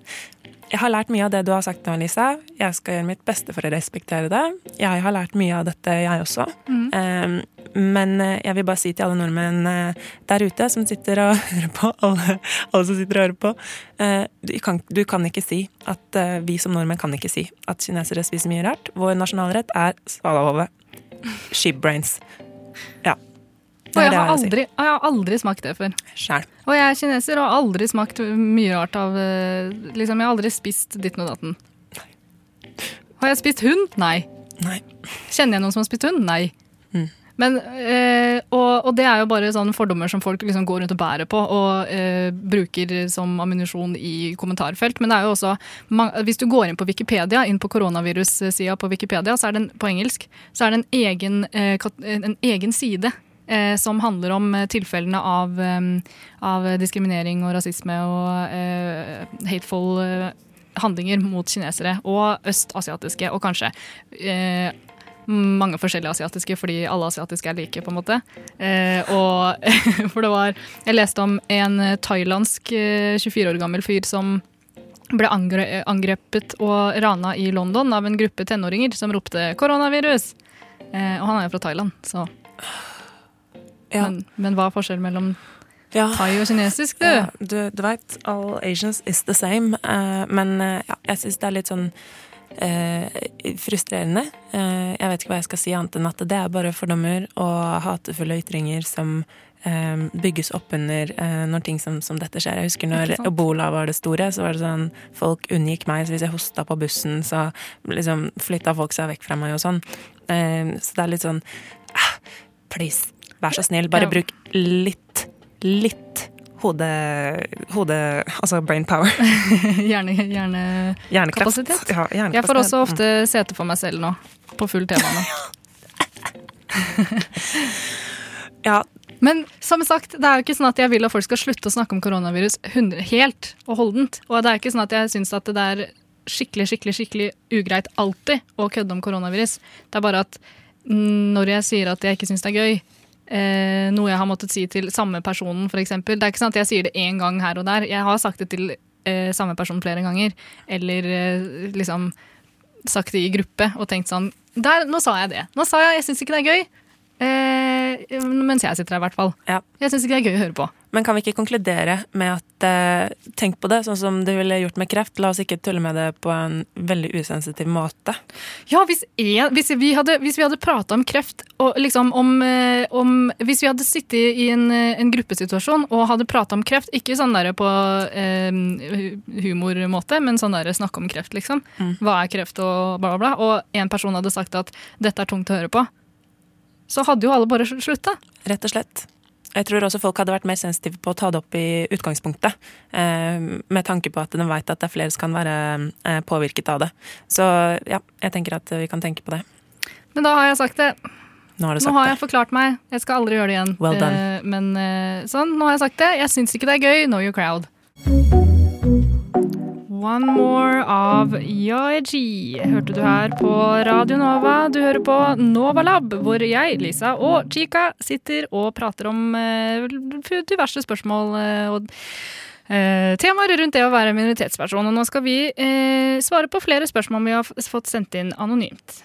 jeg har lært mye av det du har sagt nå, Lisa. Jeg skal gjøre mitt beste for å respektere det. Jeg har lært mye av dette, jeg også. Mm. Eh, men eh, jeg vil bare si til alle nordmenn eh, der ute som sitter og hører på, alle, alle som sitter og hører på eh, du, kan, du kan ikke si at vi som nordmenn kan ikke si at kinesere spiser mye rart. Vår nasjonalrett er svalahove. Shibbrains. Ja. Og jeg har, aldri, jeg har aldri smakt det før. Selv. Og jeg er kineser og har aldri smakt mye rart av eh, liksom, Jeg har aldri spist ditten og datten. Har jeg spist hund? Nei. Nei. Kjenner jeg noen som har spist hund? Nei. Men, eh, og, og det er jo bare sånne fordommer som folk liksom går rundt og bærer på og eh, bruker som ammunisjon i kommentarfelt. Men det er jo også, hvis du går inn på Wikipedia, inn på koronavirussida på Wikipedia, så er det en, på engelsk, så er det en egen, eh, en egen side som handler om eh, tilfellene av, eh, av diskriminering og rasisme og eh, hateful eh, handlinger mot kinesere og østasiatiske, og kanskje eh, mange forskjellige asiatiske, fordi alle asiatiske er like, på en måte. Eh, og for det var Jeg leste om en eh, thailandsk eh, 24 år gammel fyr som ble angre angrepet og rana i London av en gruppe tenåringer som ropte 'koronavirus'. Eh, og han er jo fra Thailand, så men, men hva er forskjellen mellom thai og kinesisk, du? Ja, du, du veit, all Asians is the same. Uh, men uh, ja, jeg syns det er litt sånn uh, frustrerende. Jeg vet ikke hva jeg skal si annet enn at det er bare fordommer og hatefulle ytringer som bygges opp under når ting som, som dette skjer. Jeg husker når ebola var det store, så var det sånn folk unngikk meg. Så hvis jeg hosta på bussen, så liksom flytta folk seg vekk fra meg og sånn. Så det er litt sånn ah, Please, vær så snill, bare Ja. bruk litt, litt hode... hode altså brain power. Hjerne, hjerne hjernekapasitet. kapasitet. Ja, hjernekapasitet. Jeg får også ofte sete for meg selv nå, på full tema nå. Men som sagt, det er jo ikke sånn at jeg vil at folk skal slutte å snakke om koronavirus 100, helt og holdent. Og det er ikke sånn at jeg syns at det er skikkelig, skikkelig, skikkelig ugreit alltid å kødde om koronavirus. Det er bare at når jeg sier at jeg ikke syns det er gøy, eh, noe jeg har måttet si til samme personen, f.eks. Det er ikke sånn at jeg sier det én gang her og der. Jeg har sagt det til eh, samme person flere ganger. Eller eh, liksom sagt det i gruppe og tenkt sånn der, Nå sa jeg det. Nå sa jeg jeg syns ikke det er gøy. Eh, mens jeg sitter her, i hvert fall. Jeg syns ikke det er gøy å høre på. Men kan vi ikke konkludere med at eh, tenk på det sånn som du ville gjort med kreft? La oss ikke tulle med det på en veldig usensitiv måte. Ja, hvis, en, hvis vi hadde, hvis vi hadde prata om kreft og liksom om, eh, om Hvis vi hadde sittet i en, eh, en gruppesituasjon og hadde prata om kreft, ikke sånn der på eh, hu- humormåte, men sånn der snakke om kreft, liksom. Mm. Hva er kreft og bla, bla, bla. Og en person hadde sagt at dette er tungt å høre på. Så hadde jo alle bare sl- slutta. Rett og slett. Jeg tror også folk hadde vært mer sensitive på å ta det opp i utgangspunktet. Eh, med tanke på at de vet at det er flere som kan være eh, påvirket av det. Så ja, jeg tenker at vi kan tenke på det. Men da har jeg sagt det. Nå har Nå har jeg forklart meg. Jeg skal aldri gjøre det igjen. Well done. Eh, men sånn, nå har jeg sagt det. Jeg syns ikke det er gøy. Know your crowd. One More av YG. hørte du her på Radio Nova. Du hører på Nova Lab, hvor jeg, Lisa og Chica sitter og prater om eh, diverse spørsmål eh, og eh, temaer rundt det å være minoritetsperson. Og nå skal vi eh, svare på flere spørsmål vi har fått sendt inn anonymt.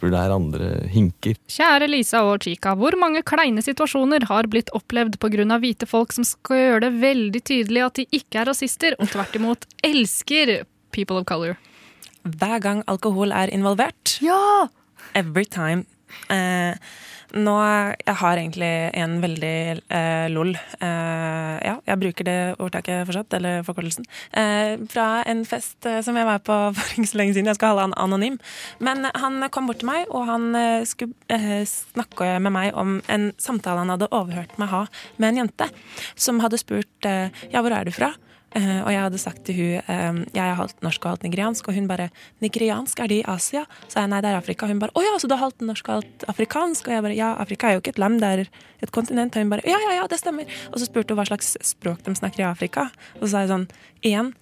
Hopper der andre hinker. Kjære Lisa og Chica, hvor mange kleine situasjoner har blitt opplevd pga. hvite folk som skal gjøre det veldig tydelig at de ikke er rasister, og tvert imot elsker people of color? Hver gang alkohol er involvert. Ja! Every time. Eh, nå, jeg har egentlig en veldig eh, lol. Eh, ja, jeg bruker det ordtaket fortsatt, eller forkortelsen. Eh, fra en fest eh, som jeg var på for ikke så lenge siden. Jeg skal holde han anonym. Men han kom bort til meg, og han eh, skulle eh, snakke med meg om en samtale han hadde overhørt meg ha med en jente, som hadde spurt ja, hvor er du fra? Eh, og jeg hadde sagt til hun um, jeg er halvt norsk og halvt nigeriansk, og hun bare nigeriansk, er det i Asia? Så jeg nei, det er Afrika. Hun bare å ja, så du er halvt norsk og halvt afrikansk? Og jeg bare ja, Afrika er jo ikke et land, det er et kontinent. Og hun bare ja, ja, ja, det stemmer. Og så spurte hun hva slags språk de snakker i Afrika. Og så sa jeg sånn igjen,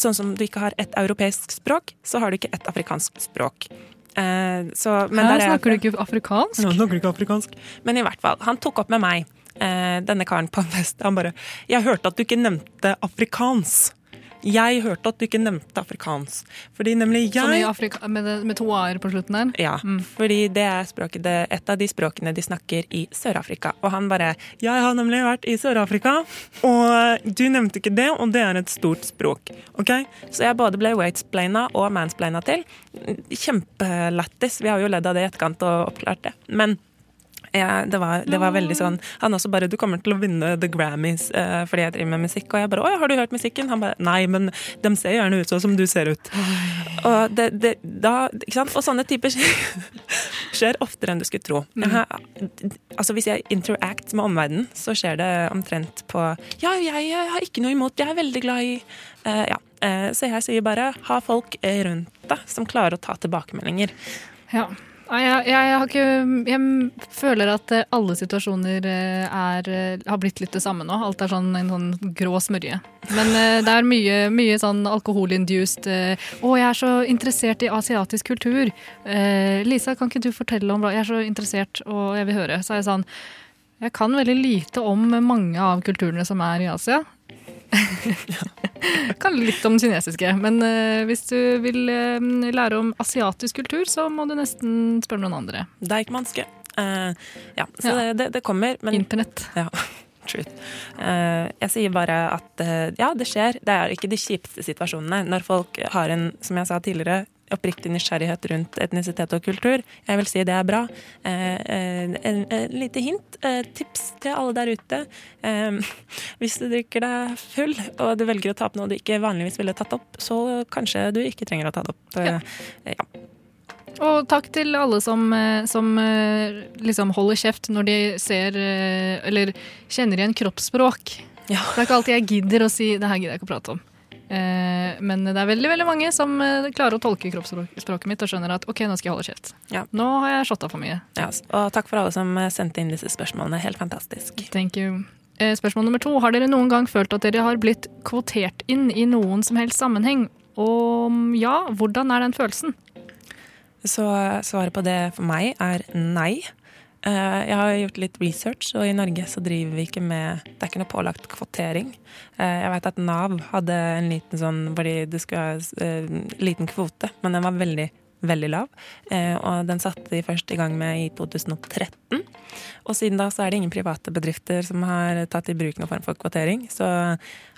sånn som du ikke har ett europeisk språk, så har du ikke ett afrikansk språk. Uh, så, men Her der er jeg snakker du ikke afrikansk? Nå snakker du ikke afrikansk. Men i hvert fall, han tok opp med meg, denne karen på en fest, han bare 'Jeg hørte at du ikke nevnte afrikans'. Jeg hørte at du ikke nevnte afrikans. Fordi nemlig jeg Afrika, med, det, med to a-er på slutten der? Ja, fordi det er språket, det, et av de språkene de snakker i Sør-Afrika. Og han bare 'Jeg har nemlig vært i Sør-Afrika, og du nevnte ikke det, og det er et stort språk'. Ok? Så jeg både ble waitsplaina og mansplaina til. Kjempelættis. Vi har jo ledd av det i etterkant og oppklart det. Men ja, det, var, det var veldig sånn Han også bare 'Du kommer til å vinne The Grammys uh, fordi jeg driver med musikk'. Og jeg bare 'Å ja, har du hørt musikken?' Han bare 'Nei, men de ser gjerne ut sånn som du ser ut'. Og, det, det, da, og sånne typer skjer oftere enn du skulle tro. Jeg har, altså Hvis jeg interact med omverdenen, så skjer det omtrent på Ja, jeg, har ikke noe imot, jeg er veldig glad i uh, Ja. Uh, så jeg sier bare ha folk rundt deg som klarer å ta tilbakemeldinger. Ja. Jeg, jeg, har ikke, jeg føler at eh, alle situasjoner eh, er, eh, har blitt litt det samme nå. Alt er sånn en sånn grå smørje. Men det er mye, mye sånn alkoholinduced 'Å, jeg er så interessert i asiatisk kultur'. Lisa, kan ikke du fortelle om hva Jeg er så interessert, og jeg vil høre. Så er jeg sånn Jeg kan veldig lite om mange av kulturene som er i Asia. kan litt om kinesiske, men uh, hvis du vil uh, lære om asiatisk kultur, så må du nesten spørre noen andre. Deichmanske. Uh, ja, så Ja. Det, det, kommer. Men, Internett. Ja. Eh, jeg sier bare at uh, ja, det skjer. Det er ikke de kjipeste situasjonene. Når folk har en, som jeg sa tidligere, oppriktig nysgjerrighet rundt etnisitet og kultur. Jeg vil si det er bra. Eh, eh, en, lite hint, eh, tips til alle der ute. Hvis du drikker deg full, og du velger å ta opp noe du ikke vanligvis ville tatt opp, så kanskje du ikke trenger å ta det opp. Eh, ja. Og takk til alle som, som liksom holder kjeft når de ser eller kjenner igjen kroppsspråk. Det er ikke alltid jeg gidder å si 'det her gidder jeg ikke å prate om'. Eh, men det er veldig veldig mange som eh, klarer å tolke kroppsspråket mitt og skjønner at ok, nå skal jeg holde kjeft. Ja. Nå har jeg shotta for mye. Ja, og takk for alle som eh, sendte inn disse spørsmålene. Helt fantastisk. Thank you. Eh, Spørsmål nummer to. Har dere noen gang følt at dere har blitt kvotert inn i noen som helst sammenheng? Og ja, hvordan er den følelsen? Så svaret på det for meg er nei. Eh, Jeg har gjort litt research, og i Norge så driver vi ikke med Det er ikke noe pålagt kvotering. Eh, Jeg vet at Nav hadde en liten sånn fordi du skulle ha en liten kvote, men den var veldig, veldig lav. Eh, Og den satte de først i gang med i 2013. Og siden da så er det ingen private bedrifter som har tatt i bruk noen form for kvotering. Så,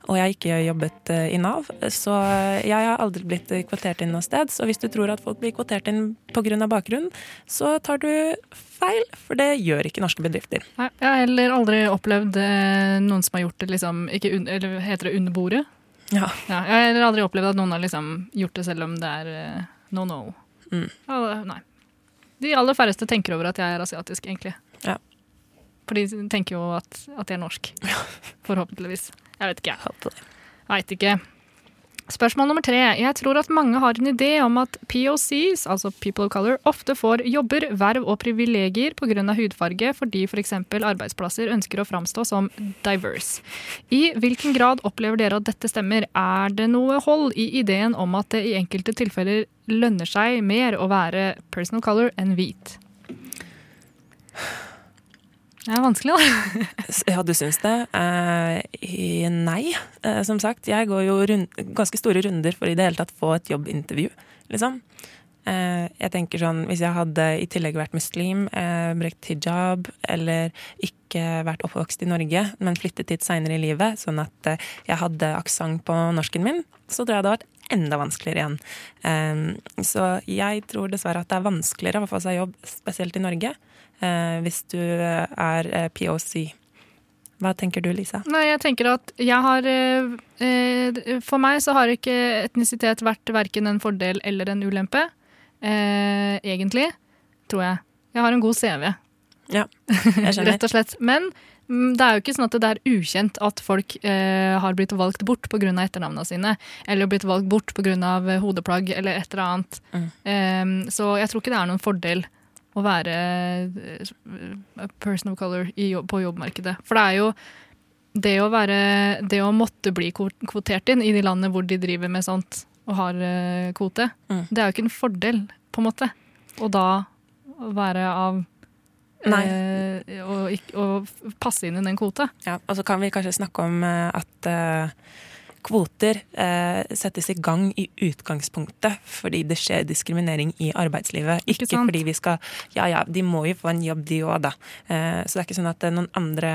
og jeg har ikke jobbet eh, i Nav, så jeg har aldri blitt kvotert inn noe sted. Så hvis du tror at folk blir kvotert inn pga. bakgrunn, så tar du feil, for det gjør ikke norske bedrifter. Nei, jeg har heller aldri opplevd eh, noen som har gjort det liksom ikke Eller heter det under bordet? Ja. Jeg har heller aldri opplevd at noen har liksom gjort det selv om det er no no. Mm. Nei. De aller færreste tenker over at jeg er asiatisk, egentlig. Ja. For de tenker jo at, at jeg er norsk. Forhåpentligvis. Jeg vet ikke, jeg. Veit ikke. Spørsmål nummer tre. Jeg tror at mange har en idé om at POCs, altså People of Color, ofte får jobber, verv og privilegier pga. hudfarge fordi f.eks. arbeidsplasser ønsker å framstå som diverse. I hvilken grad opplever dere at dette stemmer? Er det noe hold i ideen om at det i enkelte tilfeller lønner seg mer å være person of color enn hvit? Det er vanskelig, da. Ja, du syns det? Eh, nei. Eh, som sagt, jeg går jo rund, ganske store runder for i det hele tatt få et jobbintervju, liksom. Eh, jeg tenker sånn, Hvis jeg hadde i tillegg vært muslim, eh, brukt hijab, eller ikke vært oppvokst i Norge, men flyttet hit seinere i livet, sånn at eh, jeg hadde aksent på norsken min, så tror jeg det hadde vært enda vanskeligere igjen. Eh, så jeg tror dessverre at det er vanskeligere å få seg jobb, spesielt i Norge, hvis du er eh, POC. Hva tenker du, Lisa? Nei, jeg tenker at jeg har eh, eh, For meg så har ikke etnisitet vært verken en fordel eller en ulempe. Eh, egentlig, tror jeg. Jeg har en god CV. Ja, jeg skjønner. Rett og slett. Men mm, det er jo ikke sånn at det er ukjent at folk eh, har blitt valgt bort pga. etternavnene sine. Eller blitt valgt bort pga. hodeplagg eller et eller annet. Mm. Eh, så jeg tror ikke det er noen fordel å være eh, a person of color i jobb, på jobbmarkedet. For det er jo det å, være, det å måtte bli kvotert inn i de landene hvor de driver med sånt og har eh, kvote, Mm. det er jo ikke en fordel, på en måte. Og da være av Nei. eh, og, og passe inn i den kvota. Ja, og så kan vi kanskje snakke om at kvoter eh, settes i gang i utgangspunktet fordi det skjer diskriminering i arbeidslivet. Ikke, ikke fordi vi skal Ja ja, de må jo få en jobb, de òg, da. Eh, så det er ikke sånn at er noen andre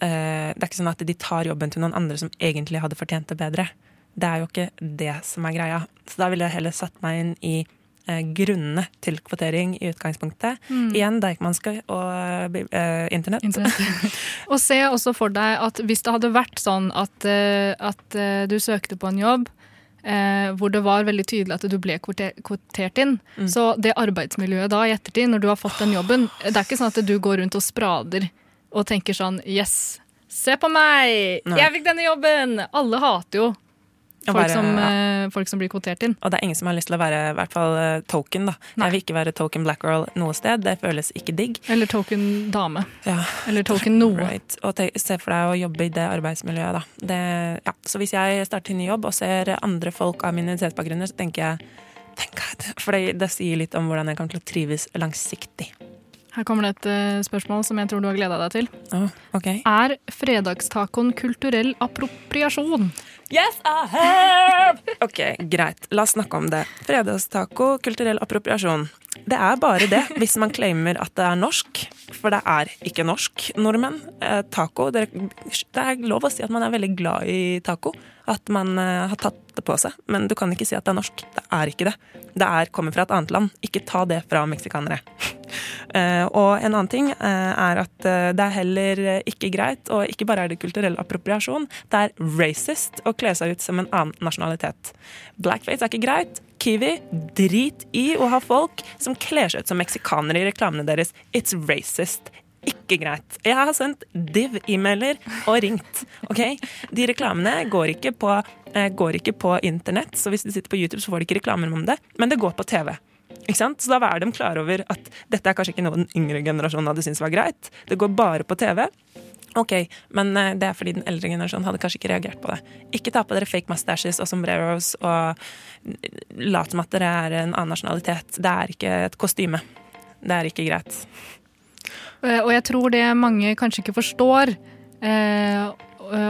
eh, Det er ikke sånn at de tar jobben til noen andre som egentlig hadde fortjent det bedre. Det er jo ikke det som er greia. Så da ville jeg heller satt meg inn i eh, grunnene til kvotering i utgangspunktet. Mm. Igjen Deichmanske og eh, internett. Og se også for deg at hvis det hadde vært sånn at, eh, at eh, du søkte på en jobb eh, hvor det var veldig tydelig at du ble kvotert inn, Mm. så det arbeidsmiljøet da i ettertid, når du har fått den jobben Det er ikke sånn at du går rundt og sprader og tenker sånn Yes, se på meg! Nei. Jeg fikk denne jobben! Alle hater jo folk, være- som, ja. eh, folk som blir kvotert inn. Og det er ingen som har lyst til å være i hvert fall eh, token. da. Jeg vil ikke være token black girl noe sted. Det føles ikke digg. Eller token dame. Ja. Eller token noe. Right. Og te se for deg å jobbe i det arbeidsmiljøet, da. Det, ja. Så hvis jeg starter ny jobb og ser andre folk av minoritetsbakgrunner, så tenker jeg thank God. For det, det sier litt om hvordan jeg kommer til å trives langsiktig. Her kommer det et eh, spørsmål som jeg tror du har gleda deg til. ok. Er fredagstacoen kulturell appropriasjon? Yes, I have! Ok, greit. La oss snakke om det. Fredagstaco, kulturell appropriasjon. Det er bare det, hvis man claimer at det er norsk. For det er ikke norsk, nordmenn. Eh, taco det, det er lov å si at man er veldig glad i taco. At man eh, har tatt det på seg. Men du kan ikke si at det er norsk. Det er ikke det. Det er, kommer fra et annet land. Ikke ta det fra meksikanere. Eh, og en annen ting eh, er at eh, det er heller ikke greit, og ikke bare er det kulturell appropriasjon, det er racist å kle seg ut som en annen nasjonalitet. Blackface er ikke greit. Kiwi, drit i å ha folk som kler seg ut som meksikanere i reklamene deres. It's racist. ikke greit. Jeg har sendt div-e-mailer og ringt. ok? De reklamene går ikke, på, går ikke på internett, så hvis du sitter på YouTube, så får du ikke reklamer om det, men det går på TV. Ikke sant? Så da er de klar over at dette er kanskje ikke noe den yngre generasjonen hadde syntes var greit. Det går bare på TV. Ok, men eh, det er fordi den eldre generasjonen hadde kanskje ikke reagert på det. Ikke ta på dere fake mustaches og sombreros og lat som at dere er en annen nasjonalitet. Det er ikke et kostyme. Det er ikke greit. Eh, Og jeg tror det mange kanskje ikke forstår eh,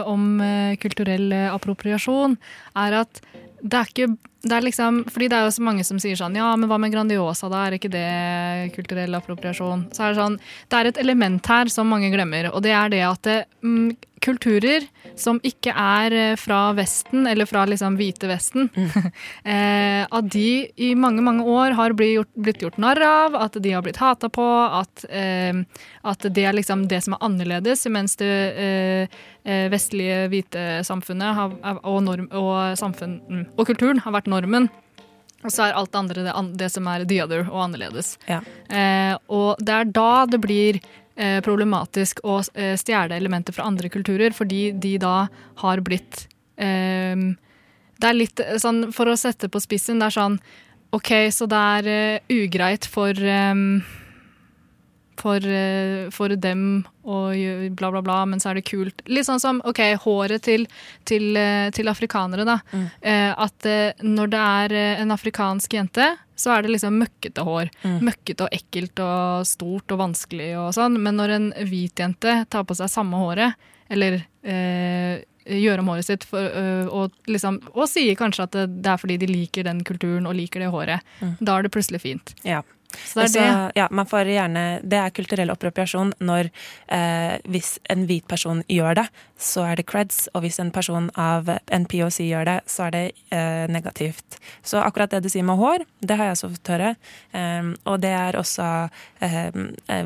om eh, kulturell appropriasjon, er at det er ikke det er liksom, fordi det er jo så mange som sier sånn Ja, men hva med Grandiosa, da? Er ikke det kulturell appropriasjon? Så er det sånn Det er et element her som mange glemmer, og det er det at det, mm, kulturer som ikke er eh, fra Vesten, eller fra liksom hvite Vesten, eh, at de i mange, mange år har blitt gjort, blitt gjort narr av, at de har blitt hata på, at, eh, at det er liksom det som er annerledes, mens det eh, eh, vestlige hvite samfunnet har, og, norm, og, samfunn, mm, og kulturen har vært normen. Og så er alt det andre det, an- det som er the other og annerledes. Eh, og det er da det blir eh, problematisk å eh, stjele elementer fra andre kulturer, fordi de da har blitt eh, Det er litt eh, sånn, for å sette på spissen, det er sånn OK, så det er eh, ugreit for eh, for, eh, for dem og bla, bla, bla, men så er det kult. Litt sånn som ok, håret til, til, eh, til afrikanere, da. Mm. at eh, når det er en afrikansk jente, så er det liksom møkkete hår. Møkkete og ekkelt og stort og vanskelig og sånn. Men når en hvit jente tar på seg samme håret, eller eh, gjør om håret sitt, for, øh, og, liksom, og sier kanskje at det, det er fordi de liker den kulturen og liker det håret, da er det plutselig fint. Ja. Så det er Altså, det. Ja, man får gjerne, det er kulturell appropriasjon når eh, hvis en hvit person gjør det, så er det creds, og hvis en person av en POC gjør det, så er det eh, negativt. Så akkurat det du sier med hår, det har jeg også fått høre. Eh, og det er også, eh,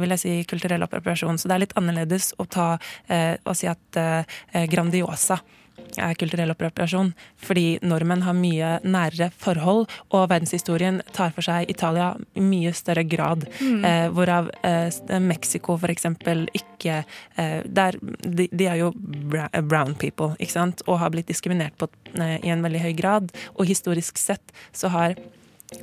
vil jeg si, kulturell appropriasjon. Så det er litt annerledes å ta eh, og si at eh, Grandiosa er kulturell appropriasjon, fordi nordmenn har mye nærere forhold, og verdenshistorien tar for seg Italia i mye større grad. Mm. Eh, hvorav eh, Mexico for eksempel ikke eh, der, de, de er jo brown people, ikke sant, og har blitt diskriminert på, eh, i en veldig høy grad. Og historisk sett så har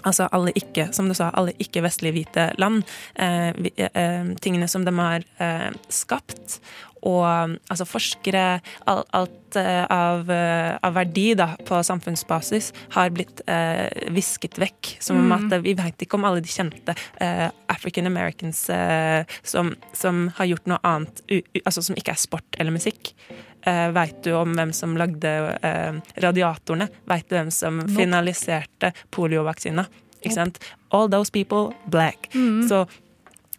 Altså alle ikke, som du sa, alle ikke-vestlige hvite land. Eh, vi, eh, tingene som de har eh, skapt. Og altså forskere alt, Alt eh, av, eh, av verdi da, på samfunnsbasis har blitt eh, visket vekk. Som om Mm. at vi veit ikke om alle de kjente eh, African Americans eh, som, som har gjort noe annet, u, u, altså som ikke er sport eller musikk. Uh, Veit du om hvem som lagde radiatorene? Veit du hvem som Nope. finaliserte poliovaksina? Ikke sant? All those people black. Mm. Så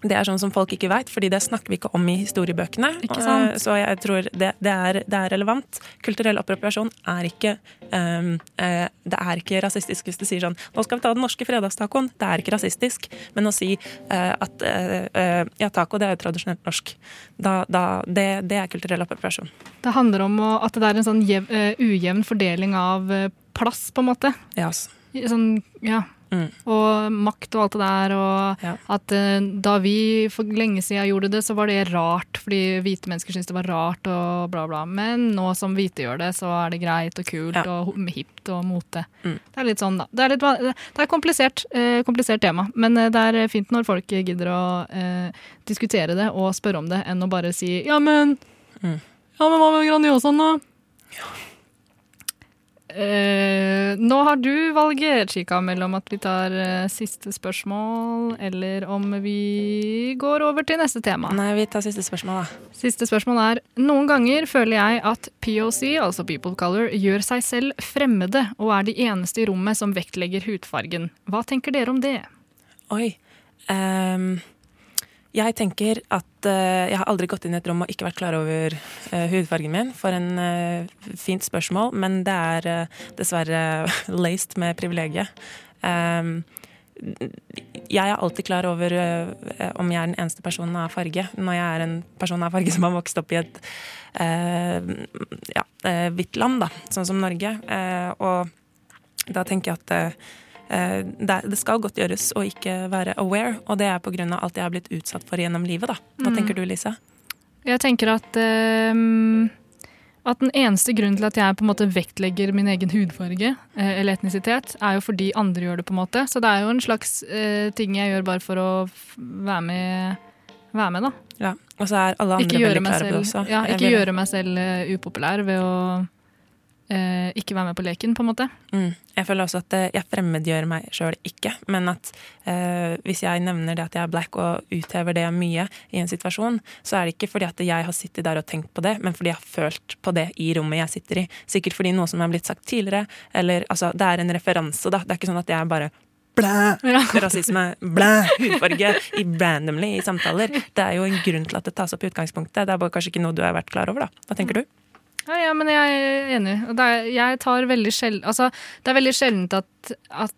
det er sånn som folk ikke veit, fordi det snakker vi ikke om i historiebøkene. Eh, Så jeg tror det, det, er, det er relevant. Kulturell appropriasjon er ikke um, uh, Det er ikke rasistisk hvis du sier sånn Nå skal vi ta den norske fredagstacoen. Det er ikke rasistisk. Men å si uh, at uh, ja, taco det er jo tradisjonelt norsk, da, da, det, det er kulturell appropriasjon. Det handler om at det er en sånn jev, ujevn fordeling av plass, på en måte. Ja. Sånn, ja. Mm. Og makt og alt det der. Og at uh, da vi for lenge siden gjorde det, så var det rart, fordi hvite mennesker syntes det var rart og bla, bla. Men nå som hvite gjør det, så er det greit og kult og ho- hipt og mote. Mm. Det er litt sånn, da. Det er, litt, det er komplisert, uh, komplisert tema, men eh, det er fint når folk gidder å uh, diskutere det og spørre om det, enn å bare si ja, men Mm. Ja, men hva med Grandiosaen, da? Eh, nå har du valget, Chica, mellom at vi tar eh, siste spørsmål, eller om vi går over til neste tema. Nei, vi tar siste spørsmål, da. Siste spørsmål er Noen ganger føler jeg at POC, altså People of Color, gjør seg selv fremmede og er de eneste i rommet som vektlegger hudfargen. Hva tenker dere om det? Oi. ehm, jeg tenker at uh, jeg har aldri gått inn i et rom og ikke vært klar over uh, hudfargen min. For en uh, fint spørsmål, men det er dessverre laced med privilegiet. Um, jeg er alltid klar over om jeg er den eneste personen av farge, når jeg er en person av farge som har vokst opp i et ja, hvitt land, da, sånn som Norge. Og da tenker jeg at det, det skal godt gjøres å ikke være aware, og det er av alt jeg har blitt utsatt for gjennom livet. da. Hva Mm. tenker du, Lise? Jeg tenker at ehm, at den eneste grunnen til at jeg på en måte vektlegger min egen hudfarge eh, eller etnisitet, er jo fordi andre gjør det. på en måte. Så det er jo en slags eh, ting jeg gjør bare for å være med, være med da. Ja, Og så er alle andre veldig klare på det også. ja, ikke gjøre meg selv eh, upopulær ved å eh, ikke være med på leken, på en måte. Mm. Jeg føler også at eh, jeg fremmedgjør meg sjøl ikke, men at eh, hvis jeg nevner det at jeg er black og uthever det mye i en situasjon, så er det ikke fordi at jeg har sittet der og tenkt på det, men fordi jeg har følt på det i rommet jeg sitter i. Sikkert fordi noe som er blitt sagt tidligere, eller altså, det er en referanse, da. Det er ikke sånn at jeg bare Blæ! Rasisme, blæ! Hudfarge i randomly i samtaler. Det er jo en grunn til at det tas opp i utgangspunktet. Det er bare kanskje ikke noe du har vært klar over, da. Hva tenker du? Ja, ja, men jeg er enig. Det er, jeg tar veldig sjelden altså, det er veldig sjeldent at, at,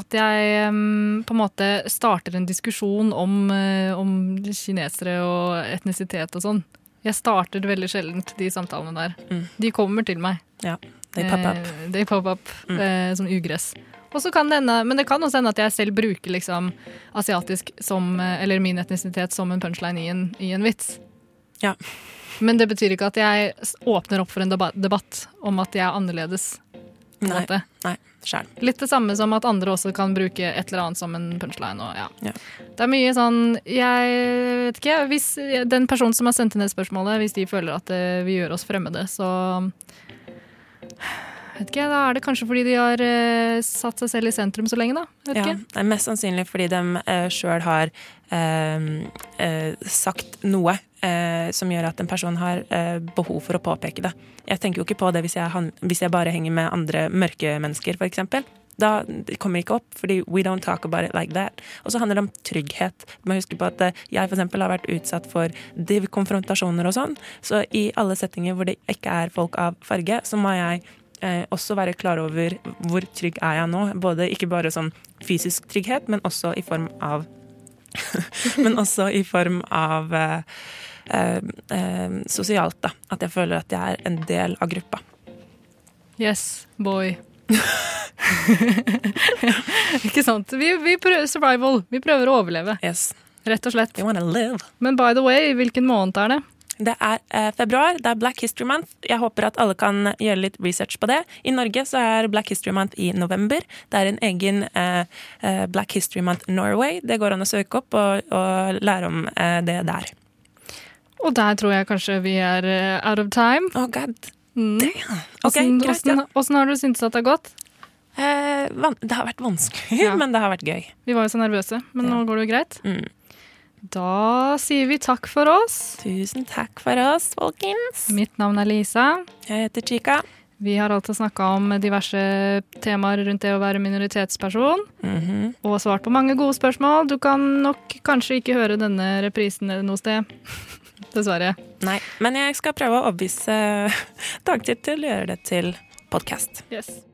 at jeg um, på en måte starter en diskusjon om, uh, om kinesere og etnisitet og sånn. Jeg starter veldig sjeldent de samtalene der. De kommer til meg. Ja, they pop up. Eh, they pop up eh, som ugress. Og så kan det hende, Men det kan også hende at jeg selv bruker liksom asiatisk som, eh, eller min etnisitet som en punchline i en, i en vits. Ja. Men det betyr ikke at jeg åpner opp for en debatt, om at jeg er annerledes. Nei, nei, selv. Litt det samme som at andre også kan bruke et eller annet som en punchline. Og, ja. Ja. Det er mye sånn Jeg vet ikke. Hvis den personen som har sendt inn det spørsmålet, hvis de føler at eh, vi gjør oss fremmede, så vet ikke, Da er det kanskje fordi de har uh, satt seg selv i sentrum så lenge, da. Vet Ja, ikke. det er mest sannsynlig fordi de uh, sjøl har uh, uh, sagt noe eh, som gjør at en person har eh, behov for å påpeke det. Jeg tenker jo ikke på det hvis jeg, hvis jeg bare henger med andre mørke mennesker, f.eks. Da det kommer ikke opp, fordi we don't talk about it like that. Og så handler det om trygghet. Du må huske på at eh, jeg eksempel har vært utsatt for div konfrontasjoner og sånn. Så i alle settinger hvor det ikke er folk av farge, så må jeg eh, også være klar over hvor trygg er jeg nå. Både ikke bare sånn fysisk trygghet, men også i form av Men også i form av eh, sosialt, da. At jeg føler at jeg er en del av gruppa. Yes, boy. ikke sant. Vi, vi prøver survival. Vi prøver å overleve. Rett og slett. Men by the way, hvilken måned er det? Det er eh, februar, det er Black History Month. Jeg håper at alle kan gjøre litt research på det. I Norge så er Black History Month i november. Det er en egen eh, eh, Black History Month Norway. Det går an å søke opp og, og lære om eh, det der. Og der tror jeg kanskje vi er eh, out of time. Oh god. Mm. Okay, Åssen ja. har du syntes at det har gått? Eh, det har vært vanskelig, Ja. men det har vært gøy. Vi var jo så nervøse, men nå går det jo greit. Mm. Da sier vi takk for oss. Tusen takk for oss, folkens. Mitt navn er Lisa. Jeg heter Chica. Vi har altså snakka om diverse temaer rundt det å være minoritetsperson. Mhm. Og svart på mange gode spørsmål. Du kan nok kanskje ikke høre denne reprisen noe sted. Dessverre. Nei, men jeg skal prøve å overbevise Dagtid til å gjøre det til podkast. Yes.